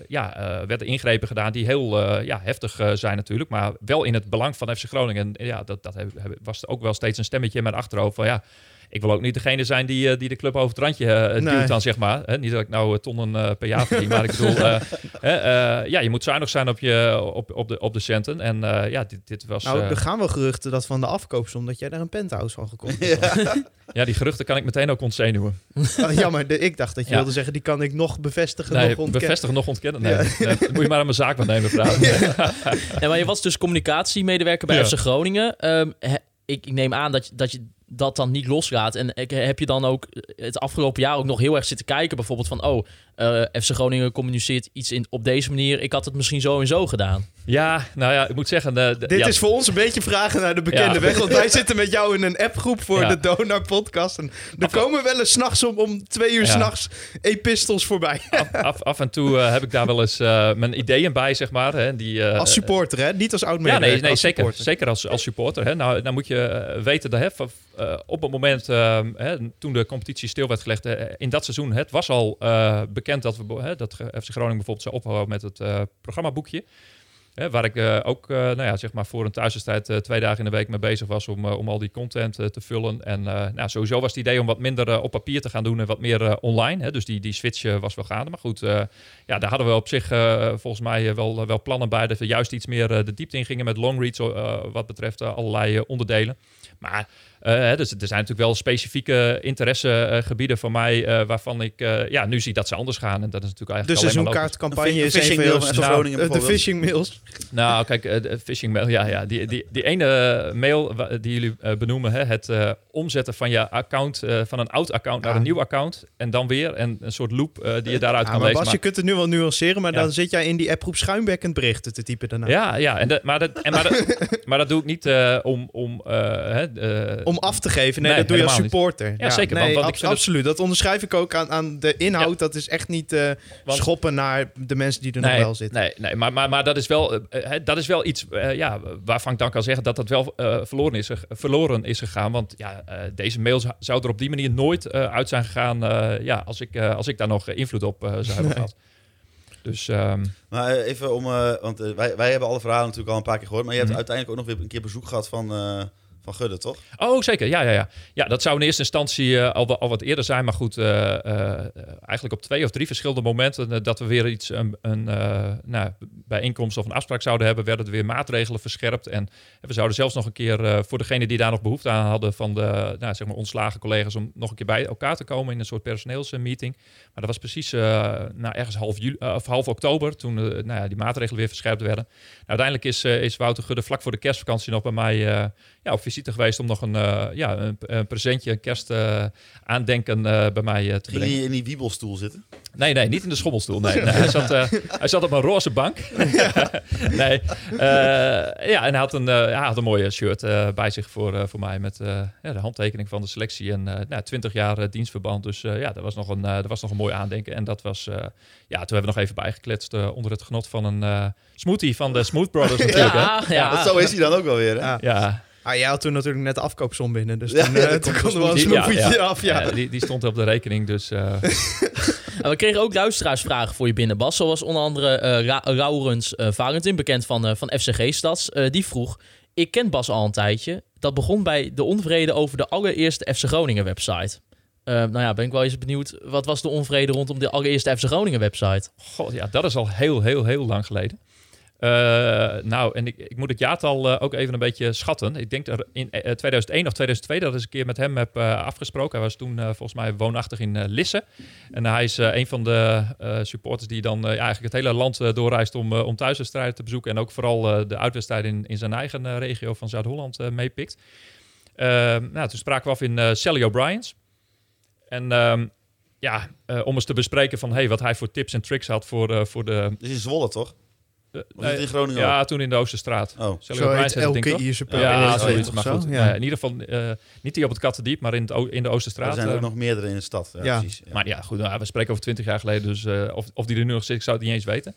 ja, werden ingrepen gedaan die heel ja, heftig zijn natuurlijk. Maar wel in het belang van FC Groningen. En ja, dat, dat was ook wel steeds een stemmetje in mijn achterhoofd van ja... ik wil ook niet degene zijn die, eh, die de club over het randje eh, Nee. duwt dan, zeg maar. Hè, niet dat ik nou eh, tonnen eh, per jaar verdien, maar ik bedoel... eh, hè, eh, ja, je moet zuinig zijn op, je, op, op, de, op de centen. En eh, ja, dit, dit was... Nou, eh, er gaan wel geruchten dat van de afkoopsom dat jij daar een penthouse van gekocht hebt. ja, die geruchten kan ik meteen ook ontzenuwen. Oh, jammer, de- ik dacht dat je Ja. wilde zeggen, die kan ik nog bevestigen, Nee, nog ontkennen. bevestigen nog ontkennen. Nee, Ja. nee, dat moet je maar aan mijn zaakwaarnemer vragen. Nee, maar je was dus communicatiemedewerker bij Ja. FC Groningen. Ehm, he- ik, ik neem aan dat, je- dat je dat dan niet loslaat. En heb je dan ook het afgelopen jaar ook nog heel erg zitten kijken? Bijvoorbeeld van, oh, eh, FC Groningen communiceert iets in, op deze manier. Ik had het misschien zo en zo gedaan. Ja, nou ja, ik moet zeggen... de- de- Dit ja, is voor ons een beetje vragen naar de bekende Ja. weg. Want wij zitten met jou in een appgroep voor Ja. de Donar podcast. En er komen wel eens s'nachts om, om twee uur Ja. s'nachts epistels voorbij. af, af, af en toe eh, heb ik daar wel eens eh, mijn ideeën bij, zeg maar. Hè, die, eh, Als supporter, hè? Niet als oud Ja, nee, nee als zeker, supporter. zeker als, als supporter. Hè. Nou, dan moet je weten dat hè, van, op het moment hè, toen de competitie stil werd gelegd, in dat seizoen, het was al eh, dat, we, hè, dat FC Groningen bijvoorbeeld zou ophouden met het eh, programmaboekje. Hè, waar ik eh, ook eh, nou ja, zeg maar voor een thuiswedstrijd twee dagen in de week mee bezig was om, om al die content te vullen. En nou, sowieso was het idee om wat minder op papier te gaan doen en wat meer online. Hè. Dus die, die switch was wel gaande. Maar goed, ja, daar hadden we op zich volgens mij wel, wel plannen bij. Dat we juist iets meer de diepte in gingen met long reads eh, wat betreft allerlei onderdelen. Maar eh, hè, dus, er zijn natuurlijk wel specifieke interessegebieden van mij eh, waarvan ik eh, ja, nu zie dat ze anders gaan. En dat is natuurlijk De eigenlijk maar logisch. seizoenkaartcampagne Een is heel van Eh, De bijvoorbeeld. phishing mails. Nou, kijk, de phishing mail, ja, ja. Die, die, die ene mail die jullie eh, benoemen, hè, het eh, omzetten van je account, eh, van een oud account naar een nieuw account. En dan weer en een soort loop eh, die je daaruit Ja, kan maar lezen. Bas, je kunt het nu wel nuanceren, maar Ja. dan zit jij in die appgroep schuimbekkend berichten te typen daarna. Ja, ja en dat, maar, dat, en maar, dat, maar dat doe ik niet eh, om... om eh, hè, eh, Om af te geven. Nee, Nee, dat doe je als supporter. Ja, zeker, Nee, want- want ik abs- vind het- absoluut. Dat onderschrijf ik ook aan, aan de inhoud. Dat is echt niet eh, Want- schoppen naar de mensen die er nog wel zitten. Nee, nee maar, maar, maar dat, is wel, hè, dat is wel iets eh, ja, waarvan ik dan kan zeggen dat dat wel eh, verloren, is, verloren is gegaan. Want ja, eh, deze mail zou- er op die manier nooit eh, uit zijn gegaan eh, ja, als, ik, eh, als ik daar nog invloed op zou hebben gehad. Dus ehm, Maar even om, eh, want wij, wij hebben alle verhalen natuurlijk al een paar keer gehoord. Maar je hebt Mhm. uiteindelijk ook nog weer een keer bezoek gehad van, eh, van Gudde, toch? Oh, zeker. Ja, ja, ja. ja, dat zou in eerste instantie eh, al, al wat eerder zijn. Maar goed, eh, eh, eigenlijk op twee of drie verschillende momenten dat we weer iets, een, een nou, bijeenkomst of een afspraak zouden hebben, werden er weer maatregelen verscherpt. En we zouden zelfs nog een keer voor degenen die daar nog behoefte aan hadden van de nou, zeg maar ontslagen collega's om nog een keer bij elkaar te komen in een soort personeelsmeeting. Maar dat was precies nou, ergens half, juli, of half oktober toen nou ja, die maatregelen weer verscherpt werden. Nou, uiteindelijk is, is Wouter Gudde vlak voor de kerstvakantie nog bij mij ja, visite geweest om nog een, eh, ja, een, een presentje, een kerst eh, aandenken eh, bij mij te Ging brengen. je in die wiebelstoel zitten? Nee, nee, niet in de schommelstoel. Nee, nee, hij, zat, eh, hij zat op een roze bank. nee, eh, ja, en hij had een, eh, hij had een mooie shirt eh, bij zich voor, eh, voor mij met eh, ja, de handtekening van de selectie en eh nou, 20 jaar dienstverband. Dus eh, ja, dat was, nog een, eh, dat was nog een mooi aandenken. En dat was, eh, ja, toen hebben we nog even bijgekletst onder het genot van een eh, smoothie van de Smooth Brothers natuurlijk. hè. Ja, ja. Dat, zo is hij dan ook wel weer, hè? Ja. Ah, jij had toen natuurlijk net de afkoopsom binnen. Dus Ja, toen, ja, eh, toen komt konden we dus een snoepje ja. af. Ja. Ja, die, die stond op de rekening, dus... eh, En we kregen ook luisteraarsvragen voor je binnen, Bas. Zoals onder andere eh Ra Laurens eh, Valentin, bekend van, eh, van FCG Stads. Eh, die vroeg, ik ken Bas al een tijdje. Dat begon bij de onvrede over de allereerste FC Groningen website. Eh, nou ja, ben ik wel eens benieuwd. Wat was de onvrede rondom de allereerste FC Groningen website? God, ja, dat is al heel, heel, heel lang geleden. Eh, nou, en ik, ik moet het jaartal eh, ook even een beetje schatten. Ik denk dat in eh, 2001 of 2002 dat ik een keer met hem heb eh, afgesproken. Hij was toen eh, volgens mij woonachtig in eh, Lisse. En hij is eh, een van de eh, supporters die dan eh, eigenlijk het hele land eh, doorreist om, eh, om thuiswedstrijden te bezoeken. En ook vooral eh, de uitwedstrijden in, in zijn eigen eh, regio van Zuid-Holland eh, meepikt. Eh, nou, toen spraken we af in eh Sally O'Brien's. En ehm, ja, eh, om eens te bespreken van hey, wat hij voor tips en tricks had voor, eh, voor de... Dus in Zwolle, toch? Eh, het in Groningen ja, toen in de Oosterstraat. Oh. Zo heet elke? Ierse Ja, ja, zoiets. Maar goed, Ja. in ieder geval eh, niet die op het Kattendiep, maar in, het, in de Oosterstraat. Er zijn er ook eh. nog meerdere in de stad. Ja, Ja. precies. Ja. Maar ja, goed, nou, we spreken over twintig jaar geleden, dus eh, of, of die er nu nog zit, ik zou het niet eens weten.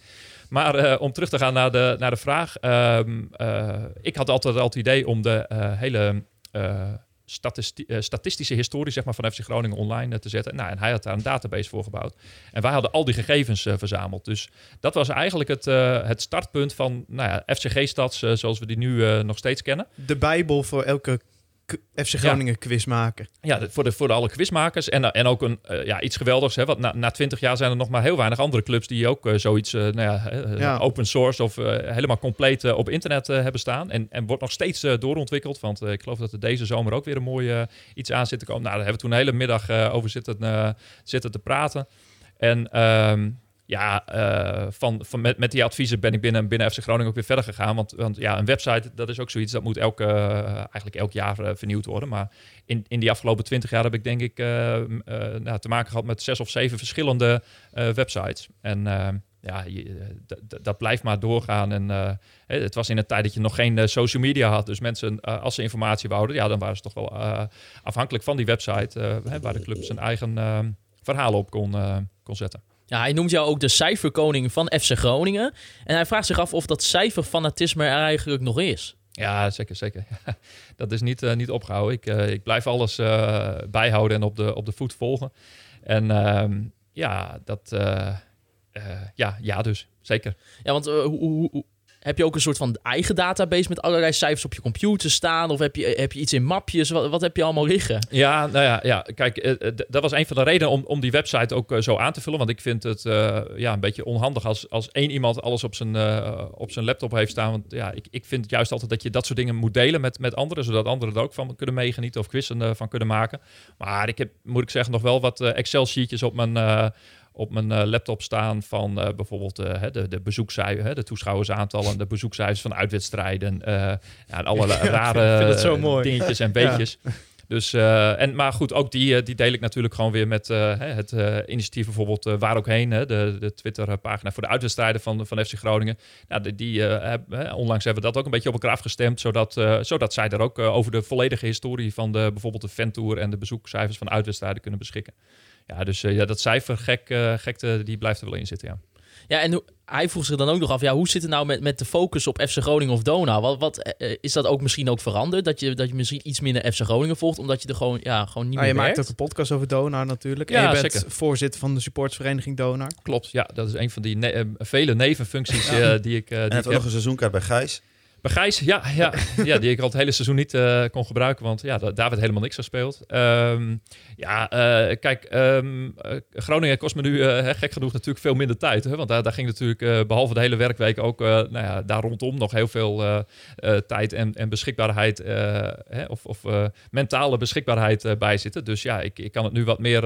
Maar eh, om terug te gaan naar de, naar de vraag. ehm, eh, ik had altijd al het idee om de eh, hele eh, eh, statistische historie zeg maar, van FC Groningen online eh, te zetten. Nou, en hij had daar een database voor gebouwd. En wij hadden al die gegevens eh, verzameld. Dus dat was eigenlijk het, het startpunt van nou ja, FCG-stads, zoals we die nu nog steeds kennen. De bijbel voor elke FC Groningen quiz maken. Ja, voor, de, voor de alle quizmakers. En, eh, en ook een, eh, ja, iets geweldigs. Hè, want na, na 20 jaar zijn er nog maar heel weinig andere clubs die ook eh, zoiets nou ja, Ja. open source of helemaal compleet op internet hebben staan. En, en wordt nog steeds doorontwikkeld. Want ik geloof dat er deze zomer ook weer een mooi iets aan zit te komen. Nou, daar hebben we toen de hele middag over zitten, zitten te praten. En ehm, ja, eh, van, van met, met die adviezen ben ik binnen, binnen FC Groningen ook weer verder gegaan. Want, want ja, een website, dat is ook zoiets, dat moet elke, eh, eigenlijk elk jaar eh, vernieuwd worden. Maar in, in die afgelopen twintig jaar heb ik denk ik nou, te maken gehad met zes of zeven verschillende websites. En ja, dat blijft maar doorgaan. En het was in een tijd dat je nog geen social media had. Dus mensen, als ze informatie wouden, ja, dan waren ze toch wel afhankelijk van die website. waar de club zijn eigen verhalen op kon, kon zetten. Ja, hij noemt jou ook de cijferkoning van FC Groningen. En hij vraagt zich af of dat cijferfanatisme er eigenlijk nog is. Ja, zeker, zeker. dat is niet, eh, niet opgehouden. Ik, eh, ik blijf alles eh, bijhouden en op de, op de voet volgen. En ehm, ja, dat... ja, ja, dus. Zeker. Ja, want hoe- heb je ook een soort van eigen database met allerlei cijfers op je computer staan? Of heb je, heb je iets in mapjes? Wat, wat heb je allemaal liggen? Ja, nou ja, ja kijk, eh, eh, dat was een van de redenen om, om die website ook eh, zo aan te vullen. Want ik vind het eh, ja, een beetje onhandig als, als één iemand alles op zijn, eh, op zijn laptop heeft staan. Want ja, ik, ik vind juist altijd dat je dat soort dingen moet delen met, met anderen. Zodat anderen er ook van kunnen meegenieten of quizzen eh, van kunnen maken. Maar ik heb, moet ik zeggen, nog wel wat eh, Excel-sheetjes op mijn... op mijn eh, laptop staan van eh, bijvoorbeeld eh, de, de de toeschouwersaantallen, de bezoekcijfers van uitwedstrijden. ja, en alle rare dingetjes en beetjes. Dus, en, maar goed, ook die, die deel ik natuurlijk gewoon weer met het initiatief bijvoorbeeld Waar ook heen, hè, de, de Twitter-pagina voor de uitwedstrijden van, van FC Groningen. Nou, die, die, heb- hè, onlangs hebben we dat ook een beetje op elkaar afgestemd, zodat, zodat zij daar ook over de volledige historie van de, bijvoorbeeld de fantour en de bezoekcijfers van uitwedstrijden kunnen beschikken. Ja, dus eh, ja, dat cijfergek, eh, gekte, die blijft er wel in zitten, ja. Ja, en hij vroeg zich dan ook nog af, ja, hoe zit het nou met, met de focus op FC Groningen of Donau? Wat, wat, eh, is dat ook misschien ook veranderd? Dat je, dat je misschien iets minder FC Groningen volgt, omdat je er gewoon, ja, gewoon niet Nou, je meer maakt werkt? ook een podcast over Donar natuurlijk. Ja, en je bent zeker. voorzitter van de supportsvereniging Donar. Klopt, ja, dat is een van die ne- vele nevenfuncties eh, die ik, die En ik heeft ook heb. nog een seizoenkaart bij Gijs. Bij Gijs, ja, ja, ja, die ik al het hele seizoen niet eh, kon gebruiken, want ja, da- daar werd helemaal niks gespeeld. Ehm, ja, eh, kijk, ehm, eh, Groningen kost me nu hè, gek genoeg natuurlijk veel minder tijd. Hè, want daar, daar ging natuurlijk eh, behalve de hele werkweek ook nou ja, daar rondom nog heel veel tijd en, en beschikbaarheid, hè, of, of mentale beschikbaarheid bij zitten. Dus ja, ik, ik kan het nu wat meer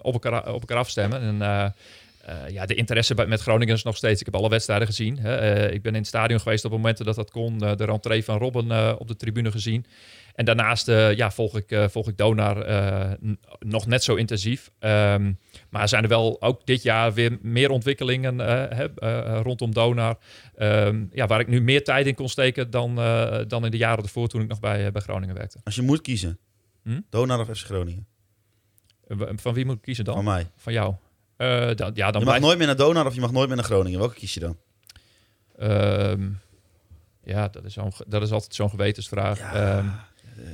op, elkaar, op elkaar afstemmen. En eh, ja, de interesse bij, met Groningen is nog steeds. Ik heb alle wedstrijden gezien. Hè. Eh, ik ben in het stadion geweest op momenten dat dat kon. Eh, de rentree van Robben op de tribune gezien. En daarnaast ja, volg, ik, volg ik Donar nog net zo intensief. Ehm, maar zijn er wel ook dit jaar weer meer ontwikkelingen hè, rondom Donar. Ehm, ja, waar ik nu meer tijd in kon steken dan, dan in de jaren ervoor toen ik nog bij, bij Groningen werkte. Als je moet kiezen, Hm? Donar of FC Groningen? Van wie moet ik kiezen dan? Van mij. Van jou? Eh, dan, ja, dan Je mag nooit meer naar Donar of je mag nooit meer naar Groningen. Welke kies je dan? Ehm, ja, dat is, ge- dat is altijd zo'n gewetensvraag. Ehm,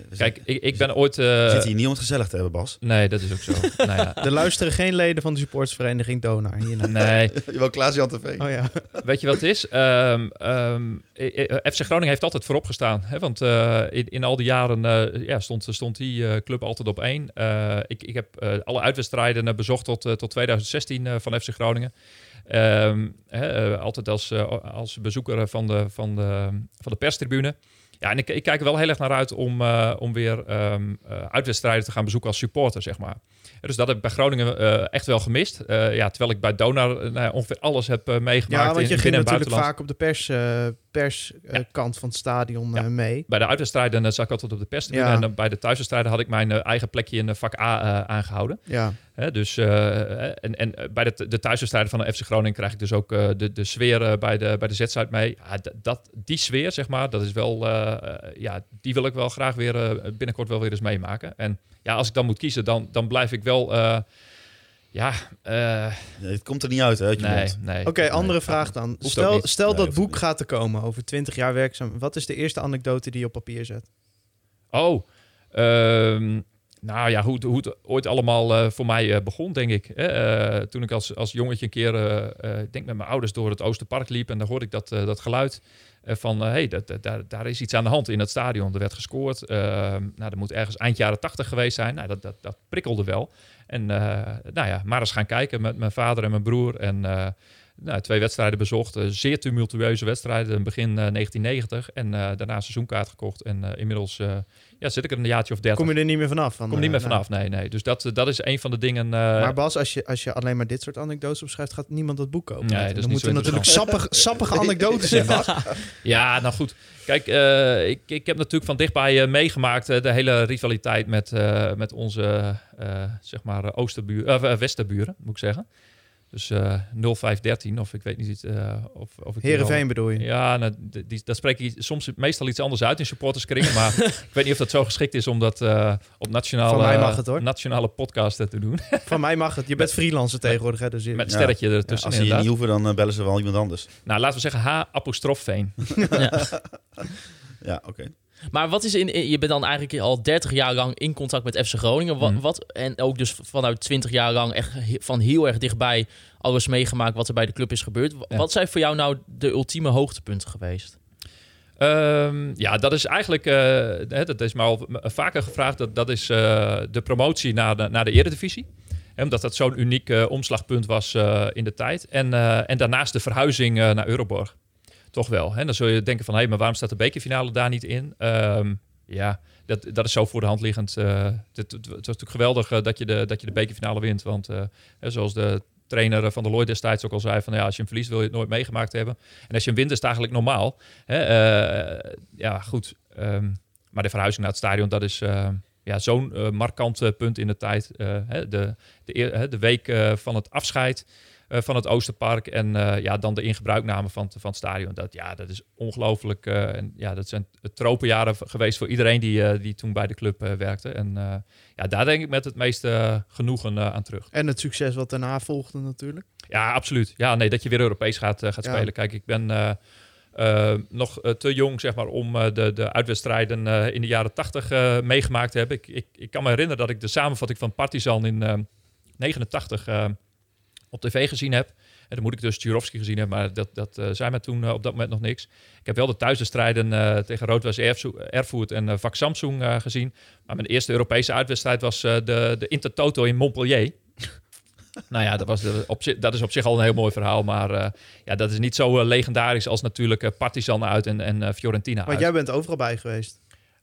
We kijk, ik, ik ben ooit... eh, We zitten hier niet om het gezellig te hebben, Bas. Nee, dat is ook zo. nou ja, Er luisteren geen leden van de supportsvereniging Donar hiernaar. nee, Jawel, Klaas-Jan TV. Oh ja. weet je wat het is? Ehm, ehm, eh, eh, FC Groningen heeft altijd voorop gestaan. Hè? Want eh, in, in al die jaren eh, ja, stond, stond die eh, club altijd op één. Eh, ik, ik heb eh, alle uitwedstrijden eh, bezocht tot, eh, tot 2016 eh, van FC Groningen. Ehm, hè, eh, altijd als, eh, als bezoeker van de, van, de, van de perstribune. Ja, en ik, ik kijk er wel heel erg naar uit om, eh, om weer ehm, eh, uitwedstrijden te gaan bezoeken als supporter, zeg maar. Dus dat heb ik bij Groningen eh, echt wel gemist. Eh, ja, terwijl ik bij Donar eh, nou ongeveer alles heb meegemaakt Ja, want in, je in ging natuurlijk vaak op de pers, perskant Ja. van het stadion Ja. mee. Bij de uitwedstrijden zat ik altijd op de. Ja. En dan bij de thuiswedstrijden had ik mijn eigen plekje in vak A eh, aangehouden. Ja. Dus, en, en bij de, de thuiswedstrijden van de FC Groningen krijg ik dus ook de, de sfeer bij de, bij de mee. Dat, die sfeer, zeg maar, dat is wel, ja, die wil ik wel graag weer binnenkort wel weer eens meemaken. En ja, als ik dan moet kiezen, dan, dan blijf ik wel, eh, ja, eh, Nee, het komt er niet uit, hè, uit je nee, mond. nee. Oké, andere vraag dan. Stel, stel Nee, dat boek niet. gaat te komen over 20 jaar werkzaam. Wat is de eerste anekdote die je op papier zet? Oh, ehm, Nou ja, hoe, het- hoe het ooit allemaal eh, voor mij eh, begon, denk ik. hè. Eh, toen ik als, als jongetje een keer, ik denk met mijn ouders door het Oosterpark liep... en dan hoorde ik dat, dat geluid van... hé, hey, dat, dat- daar, is iets aan de hand in het stadion. Er werd gescoord. Eh, nou, dat moet ergens eind jaren tachtig geweest zijn. Nou, dat, dat, dat prikkelde wel. En eh, nou ja, maar eens gaan kijken met mijn vader en mijn broer. En eh, nou, twee wedstrijden bezocht. Eh, zeer tumultueuze wedstrijden. Begin eh, 1990. En eh, daarna seizoenkaart gekocht. En eh, inmiddels eh, ja, zit ik er een jaartje of dertig. Kom je er niet meer vanaf? Van, Kom niet eh, meer vanaf, nee, nee. Dus dat, dat is een van de dingen... eh, Maar Bas, als je, als je alleen maar dit soort anekdotes opschrijft, gaat niemand dat boek kopen. Nee, dat Dan moeten zo natuurlijk sappige, sappige anekdotes in. Ja, nou goed. Kijk, eh, ik, ik heb natuurlijk van dichtbij eh, meegemaakt eh, de hele rivaliteit met, eh, met onze uh, zeg maar oosterbuur, uh, westerburen, moet ik zeggen. Dus uh, 0513, of ik weet niet uh, of, of ik Heerenveen bedoel je? Ja, nou, die, die, dat spreek je soms meestal iets anders uit in supporterskringen. maar ik weet niet of dat zo geschikt is om dat uh, op nationale, Van mij mag het, hoor. nationale podcast te doen. Van mij mag het. Je bent freelancer tegenwoordig, hè? Dus je... Met een sterretje ja. ertussen. Ja, als ze je niet hoeven, dan uh, bellen ze wel iemand anders. Nou, laten we zeggen H apostrof Veen. ja, ja oké. Okay. Maar wat is in, je bent dan eigenlijk al 30 jaar lang in contact met FC Groningen. Wat, Mhm. wat, en ook dus vanuit 20 jaar lang echt he- van heel erg dichtbij alles meegemaakt wat er bij de club is gebeurd. Ja. Wat zijn voor jou nou de ultieme hoogtepunten geweest? Ehm, ja, dat is eigenlijk, eh, dat is me al vaker gevraagd, dat, dat is eh, de promotie naar de, naar de eredivisie. Omdat dat zo'n uniek eh, omslagpunt was eh, in de tijd. En, eh, en daarnaast de verhuizing eh, naar Euroborg. Toch wel. Hè? Dan zul je denken van, hé, maar waarom staat de bekerfinale daar niet in? Ehm, ja, dat, dat is zo voor de hand liggend. eh, het, het, was natuurlijk geweldig eh, dat, je de, dat je de bekerfinale wint. Want eh, zoals de trainer van de Lloyd destijds ook al zei... van ja, als je hem verliest wil je het nooit meegemaakt hebben. En als je hem wint is het eigenlijk normaal. Hè? Ja, goed. Ehm, maar de verhuizing naar het stadion, dat is... ja, zo'n markant punt in de tijd. Hè, de, de, de week van het afscheid uh, van het Oosterpark. En uh, ja, dan de ingebruikname van, van het stadion. Dat, ja, dat is ongelooflijk. uh, en ja, dat zijn tropenjaren geweest voor iedereen die, die toen bij de club werkte. En ja, daar denk ik met het meeste genoegen aan terug. En het succes wat daarna volgde natuurlijk. Ja, absoluut. Ja, nee, dat je weer Europees gaat, gaat Ja. spelen. Kijk, ik ben uh, nog uh, te jong zeg maar, om uh, de, de uitwedstrijden in de jaren tachtig uh, meegemaakt te hebben. Ik, ik, ik kan me herinneren dat ik de samenvatting van Partizan in uh, 89 uh, op tv gezien heb. En dan moet ik dus Jurovski gezien hebben, maar dat, dat uh, zei me toen uh, op dat moment nog niks. Ik heb wel de thuiswedstrijden uh, tegen Roodwas Erfurt en Vak Samsung gezien. Maar mijn eerste Europese uitwedstrijd was de, de Intertoto in Montpellier. nou ja, dat, was de, op, zich- dat is op zich al een heel mooi verhaal. Maar ja, dat is niet zo legendarisch als natuurlijk Partizan uit en, en Fiorentina uit. jij bent overal bij geweest.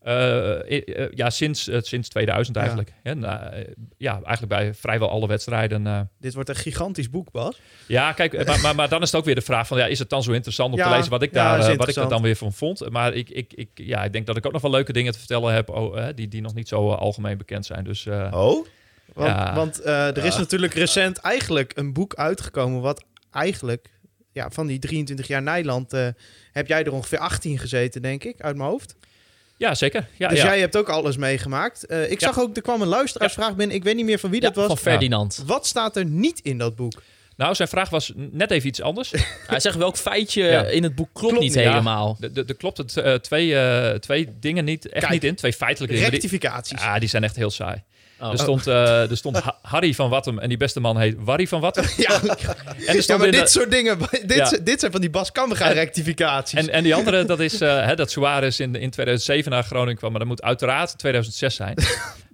Uh, i- uh, ja, sinds, uh, sinds 2000 Ja. eigenlijk. Ja. nou, uh, ja, eigenlijk bij vrijwel alle wedstrijden. uh, Dit wordt een gigantisch boek, Bas. ja, kijk, eh, maar, maar, maar dan is het ook weer de vraag van... Ja, is het dan zo interessant om Ja, te lezen wat ik, ja, daar, eh, wat ik daar interessant. dan weer van vond? Maar ik, ik, ik, ja, ik denk dat ik ook nog wel leuke dingen te vertellen heb... Oh, eh, die, die nog niet zo eh, algemeen bekend zijn. Dus eh, Oh? Want, Ja. want eh, er is natuurlijk recent eigenlijk een boek uitgekomen... wat eigenlijk ja, van die 23 jaar Nijland... eh, heb jij er ongeveer 18 gezeten, denk ik, uit mijn hoofd. Ja, zeker. Ja, dus ja. jij hebt ook alles meegemaakt. Eh, ik Ja. zag ook, er kwam een luisteraarsvraag binnen. Ik weet niet meer van wie Ja, dat was. van Ferdinand. Wat staat er niet in dat boek? Nou, zijn vraag was net even iets anders. Hij zegt welk feitje Ja. in het boek klopt, Klopt niet ja. helemaal. Er- klopt het eh, twee, eh, twee dingen niet, echt Kijk. niet in. Twee feitelijke dingen. Die- Rectificaties. Ja, die zijn echt heel saai. Oh. Er stond, eh, er stond Ha- Harry van Wattem en die beste man heet Warry van Wattem. Ja, En er ja stond maar de- dit soort dingen, dit, Ja. dit zijn van die Bas Kammerga rectificaties. En, en die andere, dat is eh, hè, dat Suarez in, in 2007 naar Groningen kwam. Maar dat moet uiteraard 2006 zijn.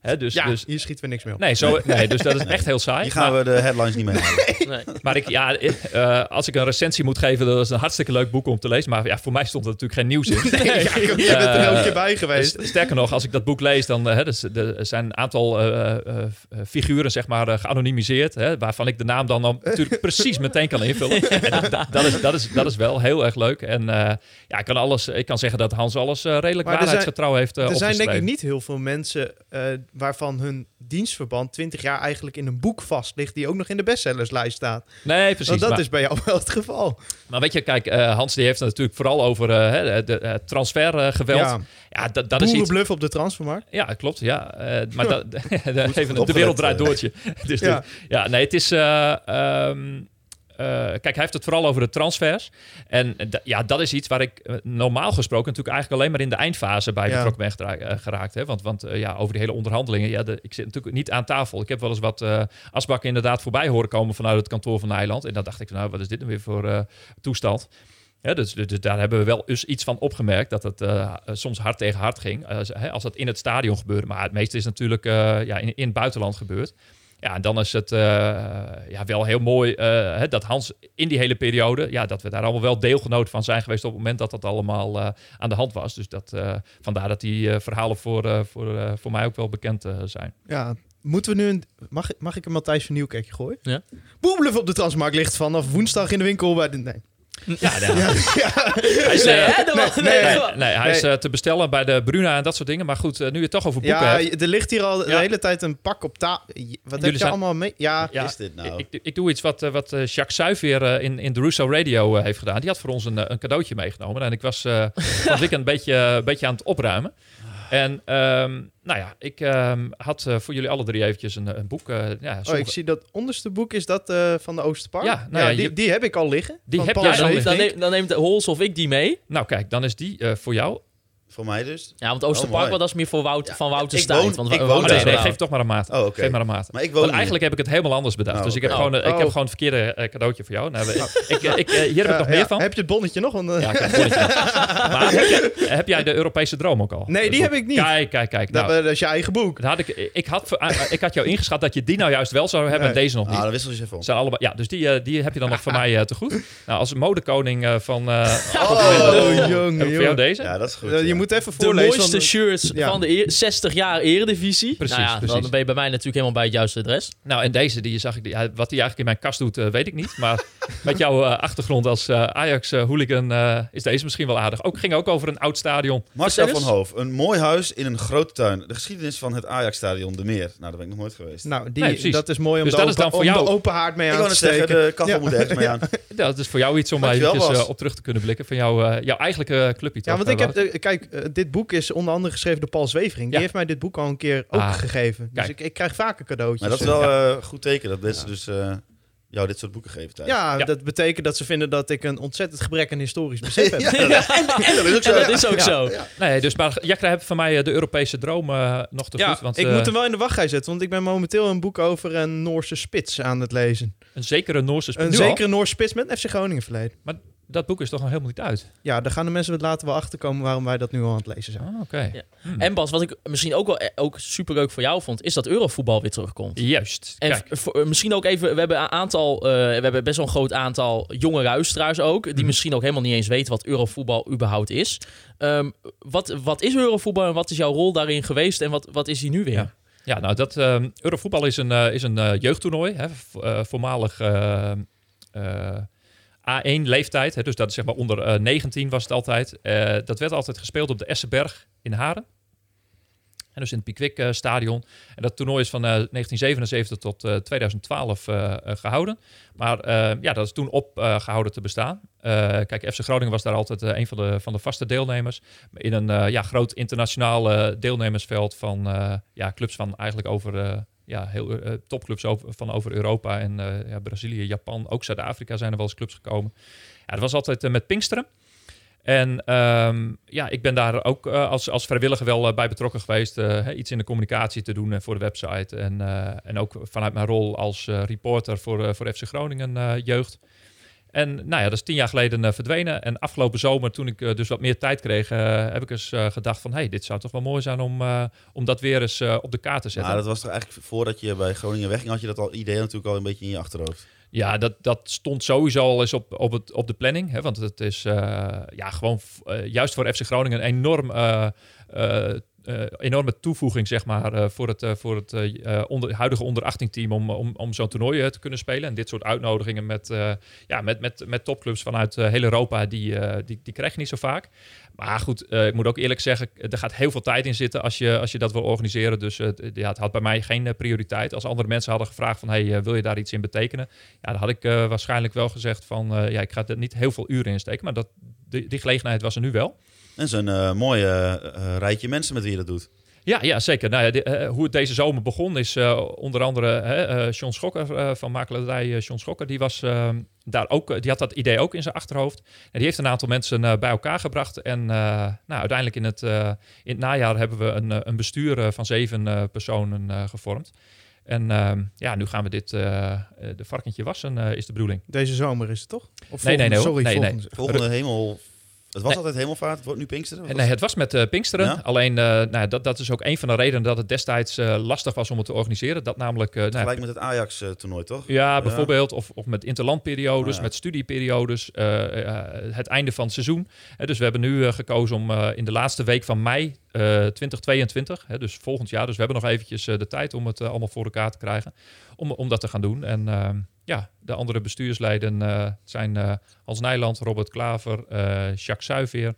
hè, dus, ja, dus, hier schieten we niks meer op. nee, zo, nee, dus dat is echt heel saai. Hier gaan maar, we de headlines niet mee halen. Nee. maar ik, ja, eh, als ik een recensie moet geven, dat is een hartstikke leuk boek om te lezen. Maar ja, voor mij stond er natuurlijk geen nieuws in. Nee, ja, je bent er Eh, elke keer bij geweest. Dus sterker nog, als ik dat boek lees, dan eh, hè, dus, er zijn een aantal eh, eh, eh, figuren zeg maar, eh, geanonimiseerd. Hè, waarvan ik de naam dan, dan natuurlijk precies meteen kan invullen. En dat, is, dat, is, dat is wel heel erg leuk. En eh, ja, ik kan, alles, ik kan zeggen dat Hans alles eh, redelijk Maar zijn- waarheidsgetrouw heeft uh, er zijn denk ik niet heel veel mensen eh, waarvan hun dienstverband 20 jaar eigenlijk in een boek vast ligt, die ook nog in de bestsellerslijst staat. Nee, precies. Want dat maar, is bij jou wel het geval. maar weet je, kijk, eh, Hans die heeft het natuurlijk vooral over eh, hè, de, de transfergeweld. Ja, ja, dat, dat is iets... boerenbluff op de transfermarkt. Ja, klopt. Ja, Eh, maar dat, even, de wereld draait eh. doortje. dus Ja. ja. ja, nee, het is. eh, ehm, kijk, hij heeft het vooral over de transfers. En d- ja, dat is iets waar ik eh, normaal gesproken natuurlijk eigenlijk alleen maar in de eindfase bij Ja. betrokken ben eh, geraakt. Hè? Want, want eh, ja, over die hele onderhandelingen, ja, de, ik zit natuurlijk niet aan tafel. Ik heb wel eens wat eh asbakken inderdaad voorbij horen komen vanuit het kantoor van Nijland. En dan dacht ik, nou, wat is dit nou weer voor eh, toestand? Ja, dus, dus, dus daar hebben we wel eens iets van opgemerkt dat het eh, soms hard tegen hard ging. eh, hè, als dat in het stadion gebeurde. Maar het meeste is natuurlijk eh, ja, in, in het buitenland gebeurd. Ja, en dan is het eh, ja, wel heel mooi eh, hè, dat Hans in die hele periode, ja, dat we daar allemaal wel deelgenoot van zijn geweest op het moment dat dat allemaal eh, aan de hand was. Dus dat, eh, vandaar dat die eh, verhalen voor, eh, voor, eh, voor mij ook wel bekend eh, zijn. Ja, moeten we nu een... Mag, mag ik een Matthijs van Nieuwkerkje gooien? Ja. Op de Transmarkt ligt vanaf woensdag in de winkel bij de... Nee. Ja, hij is, Nee, nee, nee, nee, hij te bestellen bij de Bruna en dat soort dingen. Maar goed, eh, nu je het toch over boeken Ja, hebt. er ligt hier al de hele tijd een pak op tafel. Wat heb je zijn- allemaal mee? Ja, Ja, is dit nou? Ik, ik doe iets wat, eh, wat eh, Jacques Suiver in, in de Russo Radio heeft gedaan. Die had voor ons een, een cadeautje meegenomen. En ik was eh van het weekend een beetje, een beetje aan het opruimen. En ehm, nou ja, ik ehm, had eh, voor jullie alle drie eventjes een, een boek. eh, ja, oh, ik zie dat onderste boek is dat eh, van de Oosterpark. Ja, nou ja, die, je- die heb ik al liggen. Die heb jij Ja, dan- dan, neemt, dan neemt Hols of ik die mee. Nou kijk, dan is die eh, voor jou. Voor mij dus. Ja, want Oh, Oosterpark, wel, dat is meer voor Wout, Ja, van Wouter ik Stijn. want ik Wouter woon Oh, daar. nee, geef toch maar een maat. Oh. Geef maar een maat. Maar ik woon Want eigenlijk heb ik het helemaal anders bedacht. Oh, dus ik heb, oh. gewoon, eh, ik Oh. heb gewoon het verkeerde eh, cadeautje voor jou. Nou, ik, ik, ik, eh, hier heb ik nog meer van. Heb je het bonnetje nog? Want, eh, Ja, ik heb het bonnetje. maar heb jij, heb jij de Europese droom ook al? Nee, die heb ik niet. Kijk, kijk, kijk. dat, Nou, dat is je eigen boek. Dat had ik, ik, had, ah, ik had jou ingeschat dat je die nou juist wel zou hebben en deze nog Ah, niet. dan wissel je ze even om. Zijn allebei, ja, dus die, eh, die heb je dan nog van mij eh, te goed. Nou, als modekoning eh, van... eh Oh, heb jongen, ik voor jou deze? Ja, dat is goed. Moet even De voorlezen. mooiste want- shirts Ja. van de eer- 60 jaar eredivisie. Precies, nou ja, precies. Dan ben je bij mij natuurlijk helemaal bij het juiste adres. Nou, en deze, die zag ik, die, wat die eigenlijk in mijn kast doet, eh, weet ik niet. Maar met jouw eh, achtergrond als eh, Ajax-hooligan is deze misschien wel aardig. Ook, ging ook over een oud stadion. Marcel van. Hoof. Een mooi huis in een grote tuin. De geschiedenis van het Ajax-stadion De Meer. Nou, daar ben ik nog nooit geweest. Nou, die, Nee, precies. dat is mooi om, Dus de, dat is open, dan voor om jou. de open haard mee ik aan te zeggen, steken. de kachel Ja. moet ergens mee aan. Ja, dat is voor jou iets om Dankjewel, eventjes, op terug te kunnen blikken. Van jou, eh, jouw eigenlijke clubje. Ja, want ik heb, de- kijk, eh, dit boek is onder andere geschreven door Paul Zwevering. Die Ja. heeft mij dit boek al een keer ook Ah, gegeven. Dus ik, ik krijg vaker cadeautjes. Maar dat is wel eh, een goed teken dat mensen dus eh, jou dit soort boeken geven. Ja, Ja. dat betekent dat ze vinden dat ik een ontzettend gebrek aan historisch besef heb. Ja, dat, dat is ook zo. En dat is ook Ja. zo. Nee, dus maar jij krijgt van mij eh, de Europese droom eh, nog te Ja, goed. Want ik eh, moet hem wel in de wachtrij zetten, want ik ben momenteel een boek over een Noorse spits aan het lezen. een zekere Noorse Een nu al? zekere Noorse spits met FC Groningen verleden. Dat boek is toch nog helemaal niet uit? Ja, daar gaan de mensen wat later wel achter komen waarom wij dat nu al aan het lezen zijn. Ah, oké. Ja. En Bas, wat ik misschien ook wel eh, ook superleuk voor jou vond, is dat Eurovoetbal weer terugkomt. Juist. En voor- misschien ook even, we hebben een aantal, eh, we hebben best wel een groot aantal jonge luisteraars ook, die Mhm. misschien ook helemaal niet eens weten wat Eurovoetbal überhaupt is. Ehm, wat, wat is Eurovoetbal en wat is jouw rol daarin geweest en wat, wat is die nu weer? Ja. Ja, nou, dat ehm Eurovoetbal is een, eh, is een jeugdtoernooi. Hè, eh, voormalig eh, eh, A1-leeftijd. Hè, dus dat is zeg maar onder eh, 19 was het altijd. Eh, dat werd altijd gespeeld op de Essenberg in Haren. En dus in het Pickwick eh, stadion. En dat toernooi is van eh, 1977 tot eh, 2012 eh, eh, gehouden. Maar ja, dat is toen opgehouden te bestaan. Kijk, FC Groningen was daar altijd een van de, van de vaste deelnemers. In een ja, groot internationaal deelnemersveld van ja, clubs van eigenlijk over... ja, heel eh, topclubs van over Europa en eh, ja, Brazilië, Japan, ook Zuid-Afrika zijn er wel eens clubs gekomen. Ja, dat was altijd eh, met Pinksteren. En ehm, ja, ik ben daar ook als, als vrijwilliger wel bij betrokken geweest. iets in de communicatie te doen voor de website. En, en ook vanuit mijn rol als reporter voor, voor FC Groningen jeugd. En nou ja, dat is tien jaar geleden eh, verdwenen. En afgelopen zomer, toen ik eh, dus wat meer tijd kreeg, eh, heb ik eens gedacht van... hey, dit zou toch wel mooi zijn om, om dat weer eens op de kaart te zetten. Maar dat was toch eigenlijk voordat je bij Groningen wegging, had je dat al idee natuurlijk al een beetje in je achterhoofd. Ja, dat, dat stond sowieso al eens op, op, het, op de planning. Hè, want het is ja, gewoon juist voor FC Groningen een enorm, eh, enorme toevoeging zeg maar, eh, voor het, eh, voor het huidige onder 18 team om, om, om zo'n toernooi te kunnen spelen. En dit soort uitnodigingen met, ja, met, met, met topclubs vanuit heel Europa, die, die, die krijg je niet zo vaak. Maar goed, ik moet ook eerlijk zeggen, er gaat heel veel tijd in zitten als je, als je dat wil organiseren. Dus ja, het had bij mij geen prioriteit. Als andere mensen hadden gevraagd van, hey, wil je daar iets in betekenen? Ja, dan had ik waarschijnlijk wel gezegd van, ja, ik ga er niet heel veel uren in steken. Maar dat, die gelegenheid was er nu wel. En zo'n eh mooi eh, eh, rijtje mensen met wie je dat doet. Ja, ja zeker. Nou, ja, de- hoe het deze zomer begon is eh, onder andere hè, eh, John Schokker van makelaarij John Schokker. Die, was, eh, daar ook, die had dat idee ook in zijn achterhoofd. En die heeft een aantal mensen eh, bij elkaar gebracht. En eh, nou, uiteindelijk in het, eh, in het najaar hebben we een, een bestuur van zeven eh, personen eh, gevormd. En ehm, ja, nu gaan we dit, de varkentje wassen is de bedoeling. Deze zomer is het toch? Of Nee, nee, nee. Sorry, Nee, nee. volgende. Volgende hemel... Het was Nee. altijd hemelvaart, het wordt nu Pinksteren? was nee, het was met eh, Pinksteren. Ja? Alleen, eh, nou, dat, dat is ook een van de redenen dat het destijds eh, lastig was om het te organiseren. Dat namelijk... nou, gelijk met het Ajax-toernooi, toch? Ja, bijvoorbeeld. Of, of met interlandperiodes, ja. met studieperiodes. het einde van het seizoen. Dus we hebben nu gekozen om in de laatste week van mei eh, 2022, hè, dus volgend jaar. Dus we hebben nog eventjes de tijd om het allemaal voor elkaar te krijgen. Om, om dat te gaan doen. En ehm, ja, de andere bestuursleden eh, zijn eh, Hans Nijland, Robert Klaver, eh Jacques Suiveer.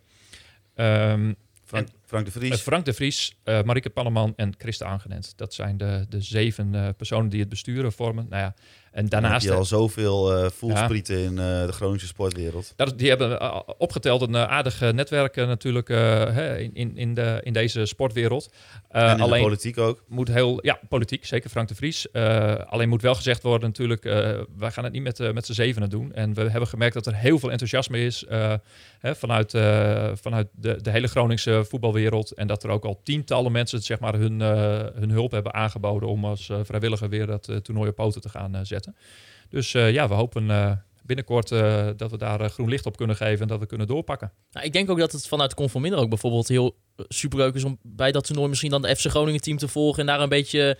ehm, Frank, Frank de Vries. Frank de Vries, Marike Panneman en Christa Aangenent. Dat zijn de, de zeven personen die het besturen vormen. Nou ja, en Dan heb daarnaast... je al zoveel eh voelsprieten in eh, de Groningse sportwereld. Dat, die hebben eh, opgeteld een aardig netwerk natuurlijk hè, in, in, in, de, in deze sportwereld. En in alleen de politiek ook. moet heel, ja, politiek, zeker Frank de Vries. Alleen moet wel gezegd worden natuurlijk, wij gaan het niet met, met z'n zevenen doen. En we hebben gemerkt dat er heel veel enthousiasme is hè, vanuit, vanuit de, de hele Groningse voetbalwereld. En dat er ook al tientallen mensen zeg maar, hun, hun hulp hebben aangeboden om als vrijwilliger weer dat toernooi op poten te gaan eh, zetten. Dus eh, ja, we hopen eh, binnenkort eh, dat we daar groen licht op kunnen geven en dat we kunnen doorpakken. Nou, ik denk ook dat het vanuit Conforminder ook bijvoorbeeld heel eh, superleuk is om bij dat toernooi misschien dan de FC Groningen team te volgen en daar een beetje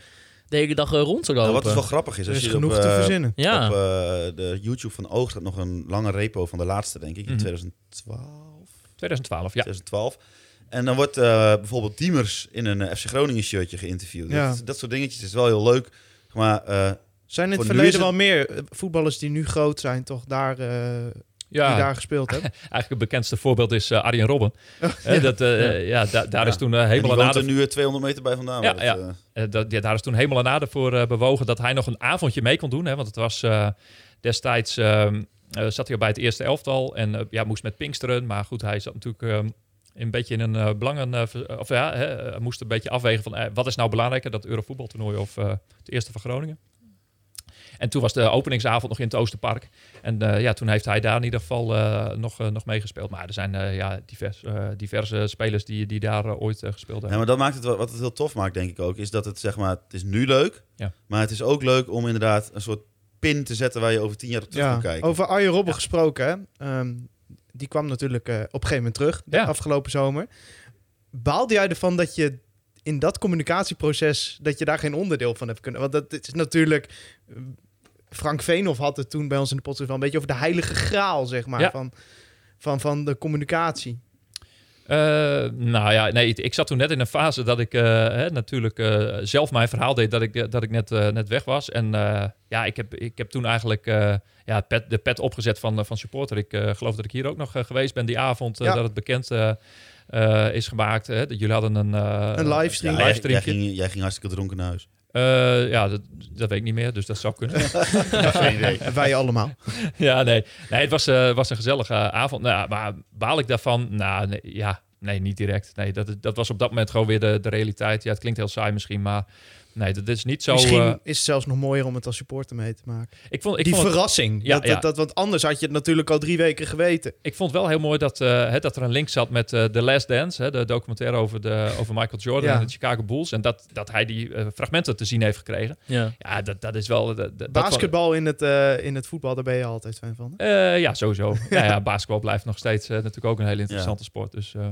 de hele dag rond te lopen. Nou, wat dus wel grappig is, Er als is je op, genoeg te eh, verzinnen. ja. op eh, de YouTube van Oog staat nog een lange repo van de laatste, denk ik, in Mhm. 2012. 2012, ja. 2012. En dan wordt eh, bijvoorbeeld Diemers in een FC Groningen shirtje geïnterviewd. Ja. Dat, dat soort dingetjes is wel heel leuk. Maar eh, Zijn in het Voor verleden het- wel meer eh, voetballers die nu groot zijn, toch daar, eh, Ja, die daar gespeeld hebben? eigenlijk het bekendste voorbeeld is eh, Arjen Robben. Dat, eh, ja. da- daar is toen helemaal een nu eh, 200 meter bij vandaan. Ja, ja. het, dat, ja, daar is toen helemaal en nader voor eh, bewogen dat hij nog een avondje mee kon doen. Hè, want het was eh, destijds ehm, eh, zat hij al bij het eerste elftal en ja, moest met Pinksteren. Maar goed, hij zat natuurlijk ehm, een beetje in een eh, belangen... of ja, hè, moest een beetje afwegen van wat is nou belangrijker, dat Eurovoetbaltoernooi of eh, het eerste van Groningen. En toen was de openingsavond nog in het Oosterpark. En eh, ja, toen heeft hij daar in ieder geval eh, nog, eh, nog meegespeeld. Maar er zijn eh, ja, divers, diverse spelers die, die daar ooit gespeeld Ja, hebben. maar dat maakt het wel, wat het heel tof maakt, denk ik ook, is dat het zeg maar, het is nu leuk, Ja. maar het is ook leuk om inderdaad een soort pin te zetten waar je over tien jaar op terug Ja, kan kijken. over Arjen Robben gesproken? Ehm, die kwam natuurlijk eh, op een gegeven moment terug, de Ja. afgelopen zomer. Baalde jij ervan dat je in dat communicatieproces, dat je daar geen onderdeel van hebt kunnen? Want dat is natuurlijk... Frank Veenhoff had het toen bij ons in de podcast wel een beetje over de heilige graal, zeg maar, Ja. van, van, van de communicatie. Eh, nou ja, nee, ik zat toen net in een fase dat ik eh, hè, natuurlijk eh, zelf mijn verhaal deed dat ik, dat ik net, net weg was. En eh, ja, ik heb, ik heb toen eigenlijk eh, ja, pet, de pet opgezet van, van supporter. Ik eh, geloof dat ik hier ook nog geweest ben die avond Ja. dat het bekend is gemaakt. Hè, dat jullie hadden een, eh, Een livestream. ja, jij, jij, livestreamtje. ging, jij ging hartstikke dronken naar huis. Eh, ja, dat, dat weet ik niet meer, dus dat zou kunnen. Geen idee. En wij allemaal. ja, nee. Nee, het was, eh, was een gezellige avond. Nou, maar baal ik daarvan? Nou, nee, ja, nee, niet direct. Nee, dat, dat was op dat moment gewoon weer de, de realiteit. Ja, het klinkt heel saai misschien, maar nee, dat is niet zo... Misschien eh, is het zelfs nog mooier om het als supporter mee te maken. ik, vond, ik, die vond het, verrassing. Ja, dat, ja. Dat, dat, want anders had je het natuurlijk al drie weken geweten. ik vond wel heel mooi dat, eh, hè, dat er een link zat met eh The Last Dance, hè, de documentaire over, de, over Michael Jordan Ja. en de Chicago Bulls. En dat, dat hij die fragmenten te zien heeft gekregen. Ja. Ja, dat, dat is wel... Dat, Basketbal in het, eh, in het voetbal, daar ben je altijd fan van. Eh, ja, sowieso. ja, ja, basketbal blijft nog steeds natuurlijk ook een hele interessante sport. Dus eh,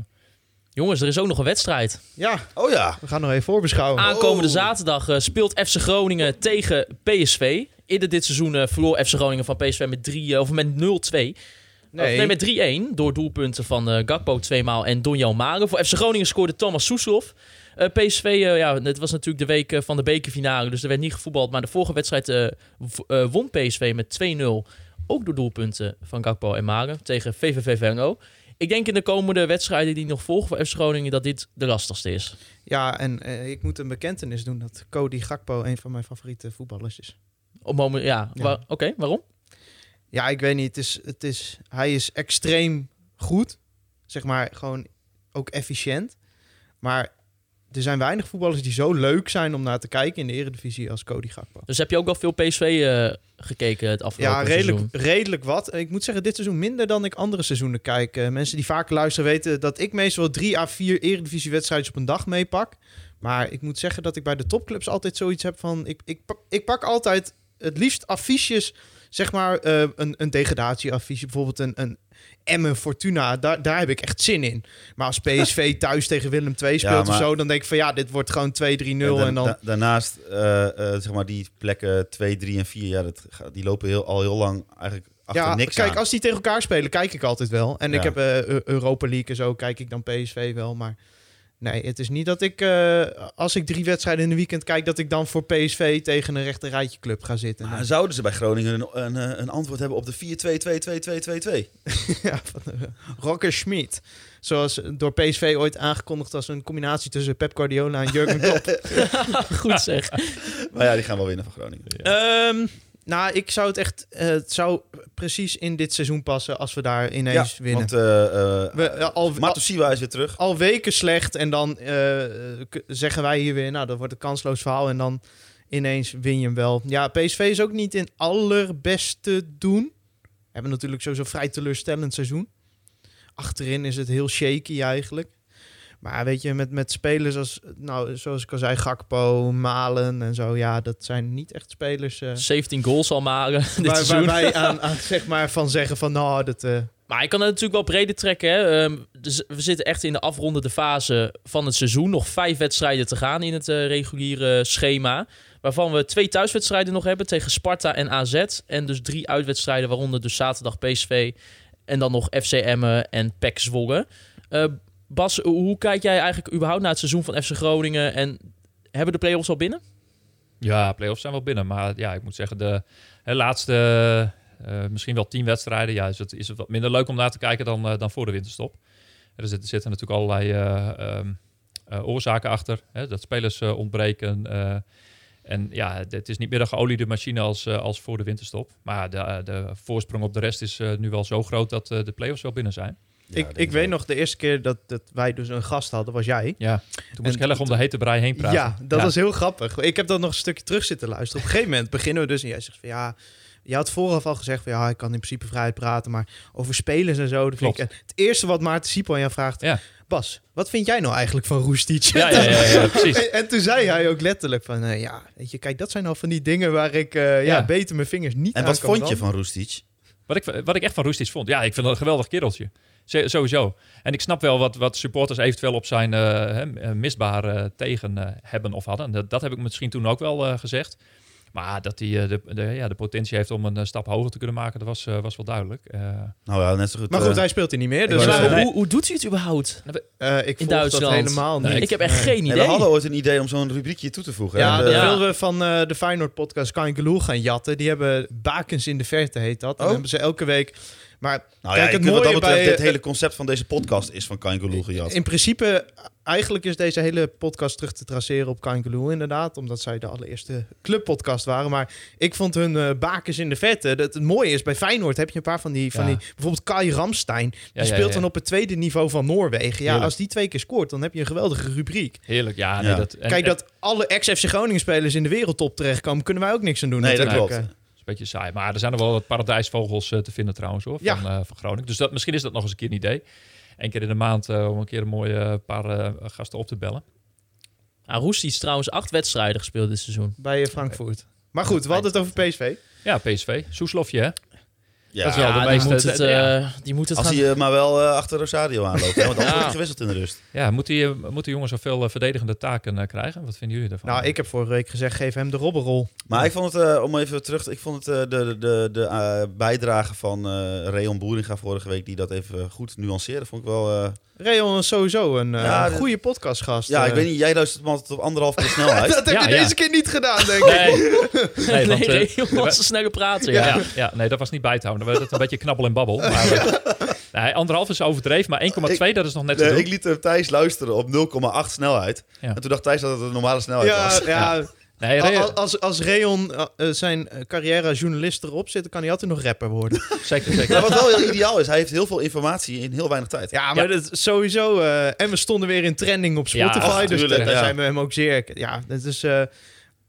Jongens, er is ook nog een wedstrijd. Ja, Oh ja. we gaan nog even voorbeschouwen. Aankomende Oh. zaterdag eh, speelt FC Groningen tegen PSV. Eerder dit seizoen eh, verloor FC Groningen van PSV met, 3, eh, of met 0-2. Nee. Of nee, met 3-1 door doelpunten van Gakpo tweemaal en Donjan Maren. Voor FC Groningen scoorde Thomas Soeslof. Eh, PSV, ja, het was natuurlijk de week van de bekerfinale, dus er werd niet gevoetbald. Maar de vorige wedstrijd won PSV met 2-0. Ook door doelpunten van Gakpo en Maren tegen VVV Venlo. Ik denk in de komende wedstrijden die nog volgen voor FC Groningen dat dit de lastigste is. Ja, en eh, ik moet een bekentenis doen dat Cody Gakpo een van mijn favoriete voetballers is. Op moment, ja, Ja. wa- oké, waarom? Ja, ik weet niet. Het is, het is, hij is extreem goed. Zeg maar gewoon ook efficiënt. Maar er zijn weinig voetballers die zo leuk zijn om naar te kijken in de Eredivisie als Cody Gakpo. Dus heb je ook wel veel PSV eh, gekeken het afgelopen Ja, redelijk, seizoen? redelijk wat. Ik moet zeggen, dit seizoen minder dan ik andere seizoenen kijk. Eh, mensen die vaker luisteren weten dat ik meestal drie à vier Eredivisie-wedstrijdjes op een dag meepak. Maar ik moet zeggen dat ik bij de topclubs altijd zoiets heb van... Ik, ik, pak, ik pak altijd het liefst affiches, zeg maar eh, een, een degradatieaffiche. Bijvoorbeeld een, een Emmen Fortuna, daar, daar heb ik echt zin in. Maar als PSV thuis tegen Willem II speelt maar- of zo... dan denk ik van ja, dit wordt gewoon 2-3-0 En en, da- dan... da- daarnaast, eh, eh, zeg maar, die plekken 2, 3 en 4, ja, dat, die lopen heel, al heel lang eigenlijk achter ja, niks kijk, aan. als die tegen elkaar spelen, kijk ik altijd wel. En ik Ja. heb Eu- Europa League en zo, kijk ik dan PSV wel. Maar nee, het is niet dat ik, eh, als ik drie wedstrijden in een weekend kijk, dat ik dan voor PSV tegen een rechter rijtje club ga zitten. Maar zouden ze bij Groningen een, een, eh, een antwoord hebben op de 4-2-2-2-2-2-2? ja, van uh, Rocker Schmid. Zoals door PSV ooit aangekondigd als een combinatie tussen Pep Guardiola en Jurgen Klopp. Goed zeg. maar ja, die gaan wel winnen van Groningen. Ehm, nou, ik zou het echt, eh, het zou precies in dit seizoen passen als we daar ineens ja, winnen. want eh We, al, Matusiwa is weer terug. al weken slecht. En dan zeggen wij hier weer, nou, dat wordt een kansloos verhaal. En dan ineens win je hem wel. Ja, PSV is ook niet in allerbeste doen. Hebben natuurlijk sowieso vrij teleurstellend seizoen. Achterin is het heel shaky eigenlijk. Maar weet je, met, met spelers als, nou, zoals ik al zei, Gakpo, Malen en zo. Ja, dat zijn niet echt spelers eh, 17 goals al maken dit waar, waar seizoen. wij aan, aan, zeg maar, van zeggen van, nou, dat... eh, Maar je kan het natuurlijk wel breder trekken. Hè? Ehm, dus we zitten echt in de afrondende fase van het seizoen. Nog vijf wedstrijden te gaan in het eh, reguliere schema. Waarvan we twee thuiswedstrijden nog hebben tegen Sparta en AZ. En dus drie uitwedstrijden, waaronder dus zaterdag PSV. En dan nog FC Emmen en PEC Zwolle. Eh, Bas, hoe kijk jij eigenlijk überhaupt naar het seizoen van FC Groningen? En hebben de play-offs al binnen? Ja, play-offs zijn wel binnen. Maar ja, ik moet zeggen, de laatste eh, misschien wel tien wedstrijden... Ja, is het, is het wat minder leuk om naar te kijken dan, eh, dan voor de winterstop. Er zitten, zitten natuurlijk allerlei eh, ehm, eh, oorzaken achter. Hè, dat spelers ontbreken. en ja, het is niet meer een geoliede machine als, als voor de winterstop. Maar de, de voorsprong op de rest is nu wel zo groot dat de play-offs wel binnen zijn. Ik ik weet nog, de eerste keer dat, dat wij dus een gast hadden, was jij. Ja, toen moest En ik heel erg om de hete brei heen praten. Ja, dat was heel grappig. Ik heb dat nog een stukje terug zitten luisteren. Op een gegeven moment beginnen we dus en jij zegt van ja... Je had vooraf al gezegd van ja, ik kan in principe vrij praten, maar over spelers en zo. Dat vind ik, Klopt. en het eerste wat Maarten Sipo aan jou vraagt, Ja. Bas, wat vind jij nou eigenlijk van Roestic? Ja, ja, ja, ja, precies. En, en toen zei hij ook letterlijk van eh, ja, weet je, kijk, dat zijn al van die dingen waar ik eh, ja. Ja. beter mijn vingers niet En aan wat kan vond je van Roestic? Wat ik, wat ik echt van Roestic vond. Ja, ik vind dat een geweldig kereltje. Sowieso. En ik snap wel wat, wat supporters eventueel op zijn eh, hè, eh, misbaar eh, tegen hebben of hadden. En Dat, dat heb ik misschien toen ook wel gezegd. Maar dat hij eh, de, de, ja, de potentie heeft om een stap hoger te kunnen maken, dat was, was wel duidelijk. Eh, Nou ja, net zo goed. Maar goed, hij speelt er niet meer, dus maar nee. hoe, hoe doet hij het überhaupt? eh, ik in volg dat Duitsland? helemaal niet. ik heb echt geen nee, idee. we hadden ooit een idee om zo'n rubriekje toe te voegen. Ja, eh, ja. wilden we van eh, de Feyenoord-podcast Kan Geloel gaan jatten. Die hebben Bakens in de Verte, heet dat. En Oh. dan hebben ze elke week... Maar Nou kijk, ja, het vind wat dat mooie betreft, bij... dit hele concept van deze podcast is van Kangaloo gejat. In principe, eigenlijk is deze hele podcast terug te traceren op Kangaloo inderdaad. Omdat zij de allereerste clubpodcast waren. Maar ik vond hun eh, bakens in de vette. Dat het mooie is, bij Feyenoord heb je een paar van die... Van Ja. die bijvoorbeeld Kai Ramstein. Die ja, speelt ja. dan op het tweede niveau van Noorwegen. Ja, Heerlijk. als die twee keer scoort, dan heb je een geweldige rubriek. heerlijk, ja. Nee, Ja. Dat, en- Kijk, en- dat alle ex-FC Groningen spelers in de wereldtop terechtkomen... kunnen wij ook niks aan doen Nee, dat natuurlijk. klopt. Beetje saai. Maar er zijn er wel wat paradijsvogels eh, te vinden trouwens hoor, Ja. van, eh, van Groningen. Dus dat, misschien is dat nog eens een keer een idee. Eén keer in de maand eh, om een keer een mooie paar eh, gasten op te bellen. Ah, Roestic is trouwens acht wedstrijden gespeeld dit seizoen. bij Frankfurt. Maar goed, we hadden het over PSV. Ja, PSV. Soeslofje hè? Ja, dat is wel de die, meeste- moet het, de- ja. eh, die moet het als gaan... hij eh, maar wel eh, achter Rosario aanloopt. hè, want anders Ja. wordt hij gewisseld in de rust. Ja, moet die, eh, moet die jongen zoveel eh, verdedigende taken eh, krijgen? Wat vinden jullie daarvan? Nou, ik heb vorige week gezegd, geef hem de robberrol. Maar ik vond het, eh, om even terug te- ik vond het eh, de, de, de eh, bijdrage van eh Reon Boeringa vorige week, die dat even goed nuanceerde, vond ik wel... Rayon is sowieso een eh, Ja, dit- goede podcastgast. ja, ik eh. weet niet, jij luistert hem altijd op anderhalf keer snelheid. dat heb Ja, je ja. deze keer niet gedaan, denk ik. Nee, nee, nee, eh, was een snelle prater. Ja. ja. Ja, nee, dat was niet bij te houden. Dat was een beetje knabbel en babbel. Maar, nee, anderhalf is overdreven, maar 1,2 dat is nog net te doen. ik liet Thijs luisteren op 0,8 snelheid. Ja. En toen dacht Thijs dat het een normale snelheid Ja, was. ja, Nee, Als, als Reon eh, eh, zijn eh, carrière als journalist erop zit, dan kan hij altijd nog rapper worden. zeker, zeker. Wat wel heel ideaal is, hij heeft heel veel informatie in heel weinig tijd. Ja, maar dat is sowieso. eh, en we stonden weer in trending op Ja, Spotify. dus tuurlijk, daar ja. zijn we hem ook zeer. Ja, dat is. eh,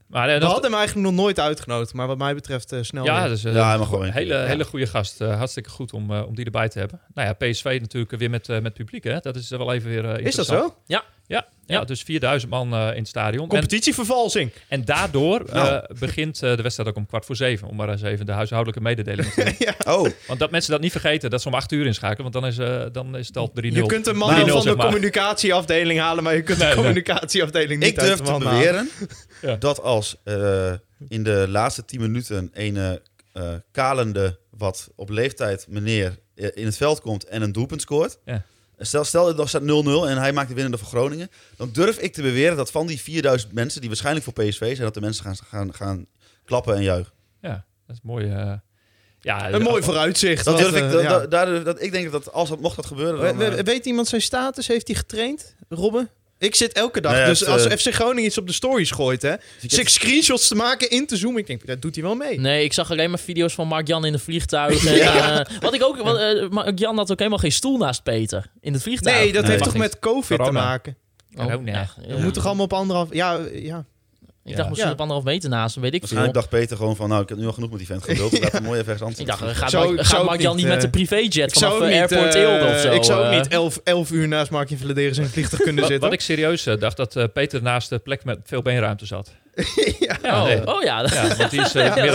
Maar, we dat- hadden hem eigenlijk nog nooit uitgenodigd. Maar wat mij betreft, snel. ja, dus, Ja, mag gewoon een hele, ja. hele goede gast. Hartstikke goed om, om die erbij te hebben. Nou ja, PSV natuurlijk weer met, met publiek. Hè? Dat is wel even weer is dat zo? Ja, ja, Ja. dus 4000 man eh, in het stadion. En, Competitievervalsing. en daardoor eh, Nou. begint eh, de wedstrijd ook om kwart voor zeven. Om maar eens even de huishoudelijke mededeling te doen. Oh, Want dat mensen dat niet vergeten, dat ze om acht uur inschakelen. Want dan is, eh, dan is het al 3-0. Je kunt een man 3-0, wel van zeg de maar. communicatieafdeling halen, maar je kunt Nee, de nee. communicatieafdeling niet ik uit durf te beweren Ja. dat als eh, in de laatste 10 minuten een eh, kalende, wat op leeftijd meneer in het veld komt en een doelpunt scoort. Ja. Stel, stel dat staat 0-0 en hij maakt de winnende voor Groningen. Dan durf ik te beweren dat van die 4000 mensen, die waarschijnlijk voor PSV zijn, dat de mensen gaan, gaan, gaan klappen en juichen. Ja, dat is mooi. eh, ja, Een mooi vooruitzicht. Dat durf ik, eh, dat, ja. dat- daar, dat, ik denk dat als dat mocht dat gebeuren, dan, eh, Weet iemand zijn status? Heeft hij getraind, Robben? Ik zit elke dag. Nee, dus het, als eh, FC Groningen iets op de stories gooit, hè, six screenshots te maken, in te zoomen. Ik denk, dat doet hij wel mee. Nee, ik zag alleen maar video's van Mark-Jan in de vliegtuig. En, eh, wat ik ook... wat, eh, Mark-Jan had ook helemaal geen stoel naast Peter in het vliegtuig. Nee, dat Nee, heeft toch met COVID te maken? Corona. ja, We ja. moet toch allemaal op anderhalf... Ja, ja. Ik dacht misschien Ja. op anderhalf meter naast, hem, weet ik veel. waarschijnlijk dacht Peter gewoon van, nou, ik heb nu al genoeg met die vent geduld. Laat hem mooi even ergens anders Ik dacht, gaat, Zou- Mark- ik gaat Mark-Jan niet, met de eh, privéjet Ik vanaf eh, niet, Airport eh, Eelde of zo? ik zou ook eh. niet elf, elf uur naast Markje Vladeris in een vliegtuig kunnen zitten. wat ik serieus eh, dacht, dat eh, Peter naast de plek met veel beenruimte zat. ja. Oh, nee. oh ja, dat, Ja, want die is eh, ja, meer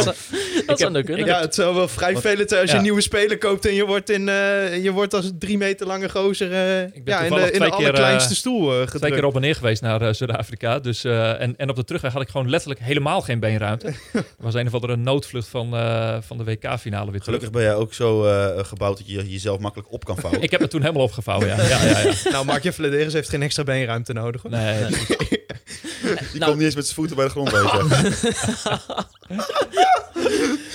dat, zou kunnen. ja, het zou wel vrij veel zijn als je een nieuwe speler koopt en je wordt, in, eh, je wordt als een drie meter lange gozer eh, ja, in de, toevallig in de keer, allerkleinste stoel eh, twee gedrukt. keer op en neer geweest naar Zuid-Afrika. Dus, eh, en, en op de terugweg had ik gewoon letterlijk helemaal geen beenruimte. Er was een of andere noodvlucht van, eh, van de WK-finale weer terug. Gelukkig ben jij ook zo eh, gebouwd dat je jezelf makkelijk op kan vouwen. Ik heb het toen helemaal opgevouwen, ja. ja, ja, ja. Nou, Markje Vladeris heeft geen extra beenruimte nodig. Hoor. Nee, Die Nou- komt niet eens met zijn voeten bij de grond bezig.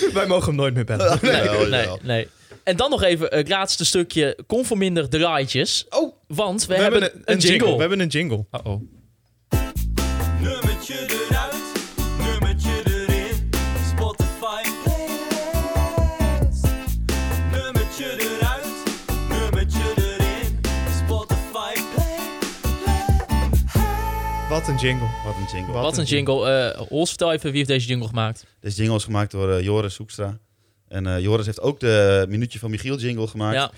Wij mogen hem nooit meer bellen. Nee, Jawel, nee. En dan nog even het laatste stukje conforminder draaitjes. Oh, Want we, we, hebben, hebben een, jingle. We hebben een jingle. uh-oh. Nummertje eruit, Wat een jingle. Wat een jingle. Wat Wat een jingle. Eh Hols, vertel even wie heeft deze jingle gemaakt. Deze jingle is gemaakt door eh, Joris Hoekstra. En eh, Joris heeft ook de Minuutje van Michiel jingle gemaakt. Ja,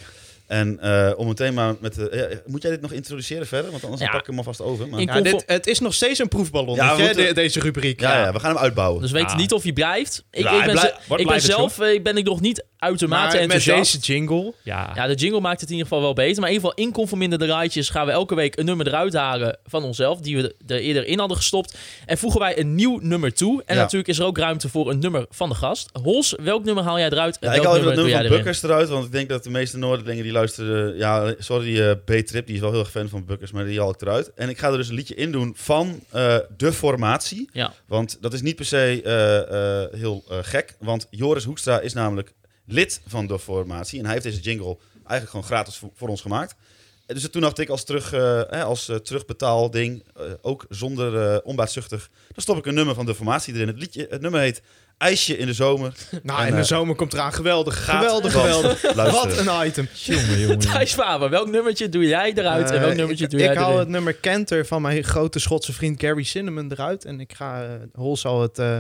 En eh, om meteen maar met de... eh, moet jij dit nog introduceren verder? Want anders Ja. pak ik hem alvast over. Maar... Ja, Ja, dit, het is nog steeds een proefballon, Ja, hè, de- deze rubriek. ja, we gaan hem uitbouwen. dus we weten niet of hij blijft. Ik, Ja, ik ben, blij- ik ben zelf eh, ben ik nog niet uitermate Maar met deze jingle... Ja, Ja, de jingle maakt het in ieder geval wel beter. Maar in ieder geval in conforminder draaitjes gaan we elke week een nummer eruit halen van onszelf. Die we er eerder in hadden gestopt. En voegen wij een nieuw nummer toe. En Ja. natuurlijk is er ook ruimte voor een nummer van de gast. Hols, welk nummer haal jij eruit? en Ja, ik haal even dat doe nummer van? Bukkers eruit, want ik denk dat de meeste Noorderlingen die luisteren... Ja, sorry, eh, B-Trip, die is wel heel erg fan van Bukkers, maar die haal ik eruit. En ik ga er dus een liedje in doen van eh, De Formatie. Ja. Want dat is niet per se eh, heel gek, want Joris Hoekstra is namelijk lid van De Formatie. En hij heeft deze jingle eigenlijk gewoon gratis voor, voor ons gemaakt. En Dus toen dacht ik als, terug, eh, hè, als terugbetaalding, ook zonder onbaatzuchtig, dan stop ik een nummer van De Formatie erin. Het, liedje, het nummer heet IJsje in de Zomer. Nou, En, in de eh, zomer komt eraan. Geweldig, gaat geweldig, geweldig. Wat een item. jongen, jongen. Thijs Faber, welk nummertje doe jij eruit en welk Eh, nummertje ik, doe jij Ik haal het nummer Kenter van mijn grote Schotse vriend Gary Cinnamon eruit. En ik ga, eh Hol zal het eh,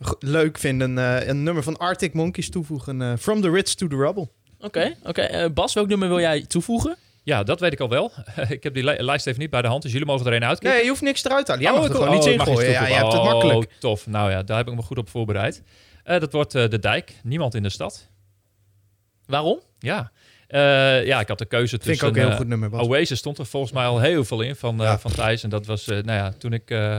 go- leuk vinden, eh, een nummer van Arctic Monkeys toevoegen. eh, From the Ritz to the Rubble. Oké, oké. Bas, welk nummer wil jij toevoegen? Ja, dat weet ik al wel. ik heb die li- lijst even niet bij de hand, dus jullie mogen er een uitkiezen. Nee, je hoeft niks eruit te halen. Jij Oh, mag er gewoon oh, in. Ja, je hebt het makkelijk. Oh, tof. Nou ja, daar heb ik me goed op voorbereid. Eh, dat wordt eh, De Dijk. Niemand in de stad. Waarom? Ja. Eh, ja, ik had de keuze Vind tussen... ik ook een heel eh, goed nummer. Bas. Oasis stond er volgens mij al heel veel in van, eh, Ja. van Thijs. En dat was, eh, nou ja, toen ik eh,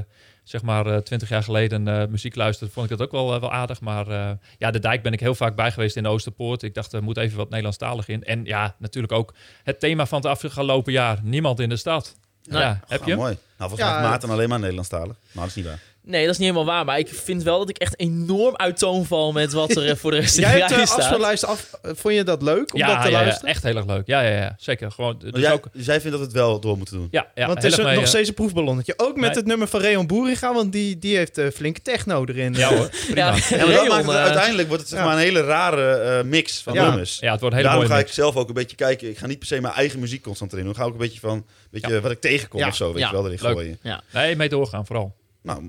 zeg maar twintig jaar geleden eh, muziek luisterde, vond ik dat ook wel, eh, wel aardig. Maar eh, ja, de dijk ben ik heel vaak bij geweest in de Oosterpoort. Ik dacht, er moet even wat Nederlandstalig in. En ja, natuurlijk ook het thema van het afgelopen jaar. Niemand in de stad. Nee. Ja, heb je Ah, hem? mooi. Nou, volgens mij Ja, Maarten alleen maar Nederlandstalig. Maar dat is niet waar. Nee, dat is niet helemaal waar. Maar ik vind wel dat ik echt enorm uit toon val met wat er eh, voor de rest in de Jij hebt de staat. af. eh, Vond je dat leuk om ja, dat te ja, ja, luisteren? echt heel erg leuk. Ja, ja, ja. Zeker. Gewoon, dus Maar jij, ook, zij vindt dat het wel door moeten doen. ja, ja, want het heel is mee, nog eh, steeds een proefballonnetje. Ook met Nee. het nummer van Reon Boeringa, want die, die heeft eh, flinke techno erin. Ja hoor, prima. Ja, Ja, Ja, maar dat Reon, maakt het, eh, uitewordt het zeg ja. maar een hele rare eh, mix van Ja. nummers. het wordt een hele Daarom mooie ga mix. ik zelf ook een beetje kijken. Ik ga niet per se mijn eigen muziek constant erin doen. Dan ga ik ook een beetje van beetje wat ik tegenkom Ja. of zo, weet Ja. je wel, erin gooien. Nee, mee doorgaan vooral. Nou,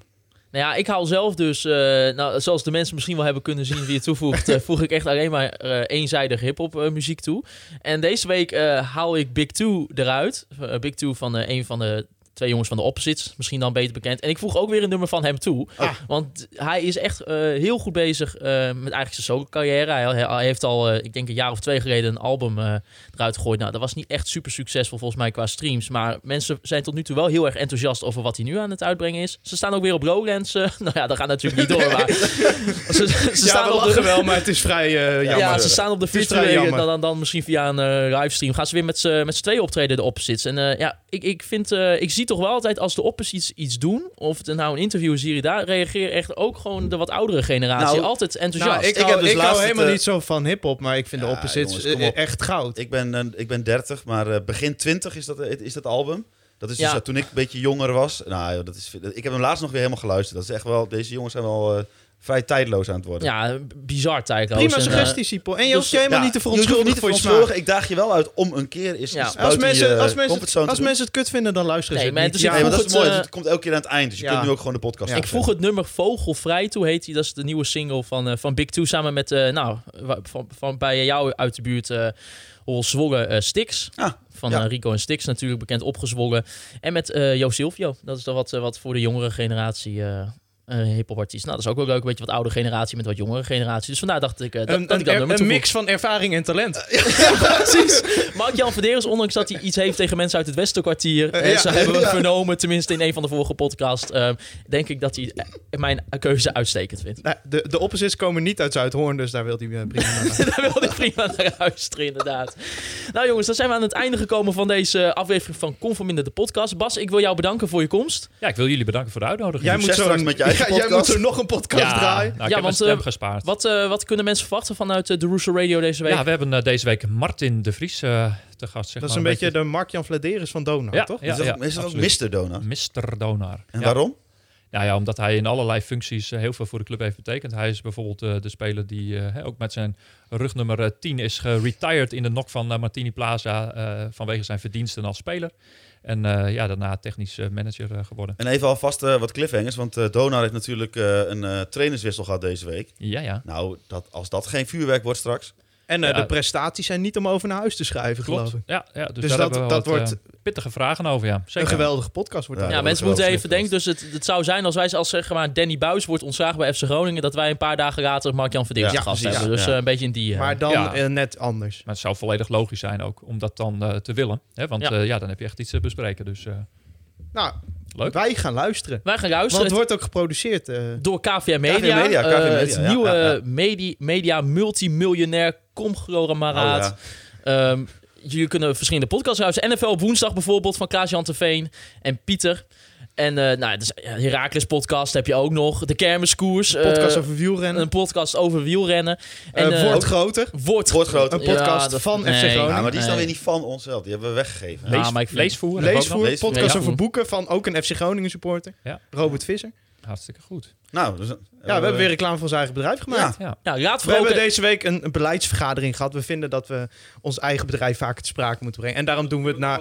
Nou ja, ik hou zelf dus, eh, nou, zoals de mensen misschien wel hebben kunnen zien wie het toevoegt, eh, voeg ik echt alleen maar eh eenzijdig hip-hop muziek toe. En deze week haal ik Big Two eruit. Big Two van een van de twee jongens van de Opposites, misschien dan beter bekend. En ik voeg ook weer een nummer van hem toe. Ah. Want hij is echt eh, heel goed bezig eh, met eigenlijk zijn solo-carrière. Hij, hij heeft al, eh, ik denk een jaar of twee geleden, een album eruit gegooid. Nou, dat was niet echt super succesvol volgens mij qua streams. Maar mensen zijn tot nu toe wel heel erg enthousiast over wat hij nu aan het uitbrengen is. Ze staan ook weer op Lowlands. nou ja, dat gaat natuurlijk niet door. Maar ze, ze ja, staan we op de, lachen wel, maar het is vrij jammer. ja, ze staan op de virtuele, dan, dan, dan misschien via een livestream. Gaan ze weer met z'n met z'n tweeën optreden, de opposites. En ja, ik, ik vind, ik zie toch wel altijd als de opposites iets doen, of het nou een interview is hier, daar reageert echt ook gewoon de wat oudere generatie Nou, altijd enthousiast. Nou, ik, Ik hou, heb dus ik hou helemaal niet zo van hip-hop, maar ik vind de Ja, opposites jongens, kom eh, op. echt goud. ik ben, eh, ik ben 30, maar eh, begin 20 is dat, is dat album. Dat is dus Ja. toen ik een beetje jonger was. Nou, ja, dat is, ik heb hem laatst nog weer helemaal geluisterd. Dat is echt wel, deze jongens zijn wel eh, vrij tijdloos aan het worden. ja, bizar tijdloos. Prima eh, suggestie, Sipo. En je dus- hoeft je helemaal Ja, niet te je hoeft verontschuldigen niet voor te je smaak. Ik daag je wel uit om een keer eens Ja. iets Als mensen, je, eh, als, mensen, als mensen het kut vinden, dan luisteren Nee, ze niet. is Ja, maar dat is mooi. eh, Het komt elke keer aan het eind. Dus je kunt nu ook gewoon de podcast Ja. Ik vroeg het nummer Vogelvrij toe, heet hij. Dat is de nieuwe single van, eh, van Big Two. Samen met, eh, nou, van, van bij jou uit de buurt, eh Hol Zwollen eh Stix. Ah, Van ja. eh, Rico en Stix natuurlijk bekend opgezwollen. En met eh Jo Silvio. Dat is dan wat, eh, wat voor de jongere generatie eh eh hip-hop artiest. Nou, dat is ook wel leuk. Een beetje wat oudere generatie met wat jongere generatie. Dus vandaar dacht ik eh, dat, Een, dat ik dat een, nummer een toevoeg. mix van ervaring en talent. Precies. Mark-Jan Verderes, ondanks dat hij iets heeft tegen mensen uit het Westenkwartier... Eh, eh, ja. zo hebben we Ja. vernomen, tenminste in een van de vorige podcasts... eh, denk ik dat hij eh, mijn keuze uitstekend vindt. Nou, de, de opposites komen niet uit Zuidhoorn, dus daar wil hij eh, prima naar. Daar wil ik prima naar luisteren, inderdaad. Nou jongens, dan zijn we aan het einde gekomen van deze aflevering van Conforminder de podcast. Bas, ik wil jou bedanken voor je komst. Ja, ik wil jullie bedanken voor de uitnodiging. Jij moet, zo straks met je eigen jij moet zo nog een podcast ja, draaien. nou, ik Ja, heb want, mijn stem eh, gespaard. Wat, eh, wat kunnen mensen verwachten vanuit eh, de Roesel Radio deze week? Ja, we hebben deze week Martin de Vries eh, te gast. Zeg Dat is maar, een beetje de Mark-Jan Vladeris van Donar, Ja, toch? ja, is dat, ja, is dat ook. Mr. Dona? Mr. Donar. En Ja. waarom? Nou ja, omdat hij in allerlei functies heel veel voor de club heeft betekend. Hij is bijvoorbeeld eh, de speler die hè, ook met zijn rugnummer eh, 10 is geretired in de nok van Martini Plaza eh, vanwege zijn verdiensten als speler. En eh, ja, daarna technisch eh, manager eh, geworden. En even alvast wat cliffhangers, want eh Donar heeft natuurlijk een trainerswissel gehad deze week. Ja, ja. Nou, dat, als dat geen vuurwerk wordt straks. En eh, Ja. de prestaties zijn niet om over naar huis te schrijven, Klopt. geloof ik. Ja, ja, dus, Dus daar dat- dat wat, wordt eh, pittige vragen over, ja. Een geweldige podcast wordt dat. Ja, Ja, mensen moeten even denken. Dus het, het zou zijn als wij als zeg maar Danny Buis wordt ontslagen bij FC Groningen, dat wij een paar dagen later Mark-Jan Verdeers Ja, gast precies. hebben. Dus Ja. eh, een beetje in die. eh, Maar dan Ja. eh, net anders. Maar het zou volledig logisch zijn ook om dat dan eh, te willen. Hè? Want Ja. dan heb je echt iets te bespreken. Dus eh, Nou, leuk. wij gaan luisteren. wij gaan Want luisteren. het wordt ook geproduceerd. eh, door KVM Media. KVM Media, eh, KVM Media, het ja, nieuwe ja, ja. Media, media multimiljonair conglomeraat. Oh, ja. Ehm, jullie kunnen verschillende podcasts luisteren. NFL op woensdag bijvoorbeeld van Klaas-Jan Terveen en Pieter. En eh nou, dus, ja, Heracles podcast heb je ook nog. De Kermiskoers. eh, podcast over wielrennen. Een podcast over wielrennen. Eh, En, eh, wordt groter. wordt, Wordt groot. Een podcast Ja, van FC. Groningen. Ja, maar die is dan Nee. weer niet van onszelf. Die hebben we weggegeven. Ja, Lees, maar ik vind- leesvoer. Leesvoer, podcast ja. over boeken van ook een FC Groningen supporter. Ja. Robert Visser. Hartstikke goed. Nou, dus, Ja, we hebben weer reclame voor ons eigen bedrijf gemaakt. Ja. Raad We hebben deze week een, een beleidsvergadering gehad. We vinden dat we ons eigen bedrijf vaker te sprake moeten brengen. En daarom doen we het na,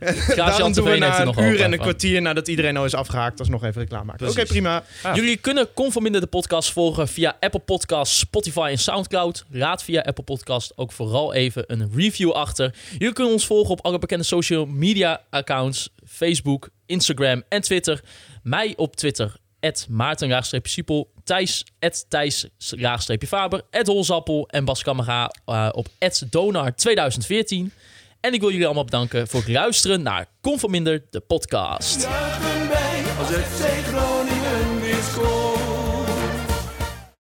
daarom doen we na nog een uur en een kwartier nadat iedereen al is afgehaakt, alsnog even reclame maken. Oké, prima. Jullie kunnen Conforminder de podcast volgen via Apple Podcasts, Spotify en Soundcloud. Laat via Apple Podcast ook vooral even een review achter. Jullie kunnen ons volgen op alle bekende social media accounts. Facebook, Instagram en Twitter. Mij op Twitter, Maarten-Siepel. Thijs, Thijs-Faber. Holzappel en Bas Kammerga eh, op Donar 2014. En ik wil jullie allemaal bedanken voor het luisteren naar Conforminder de podcast.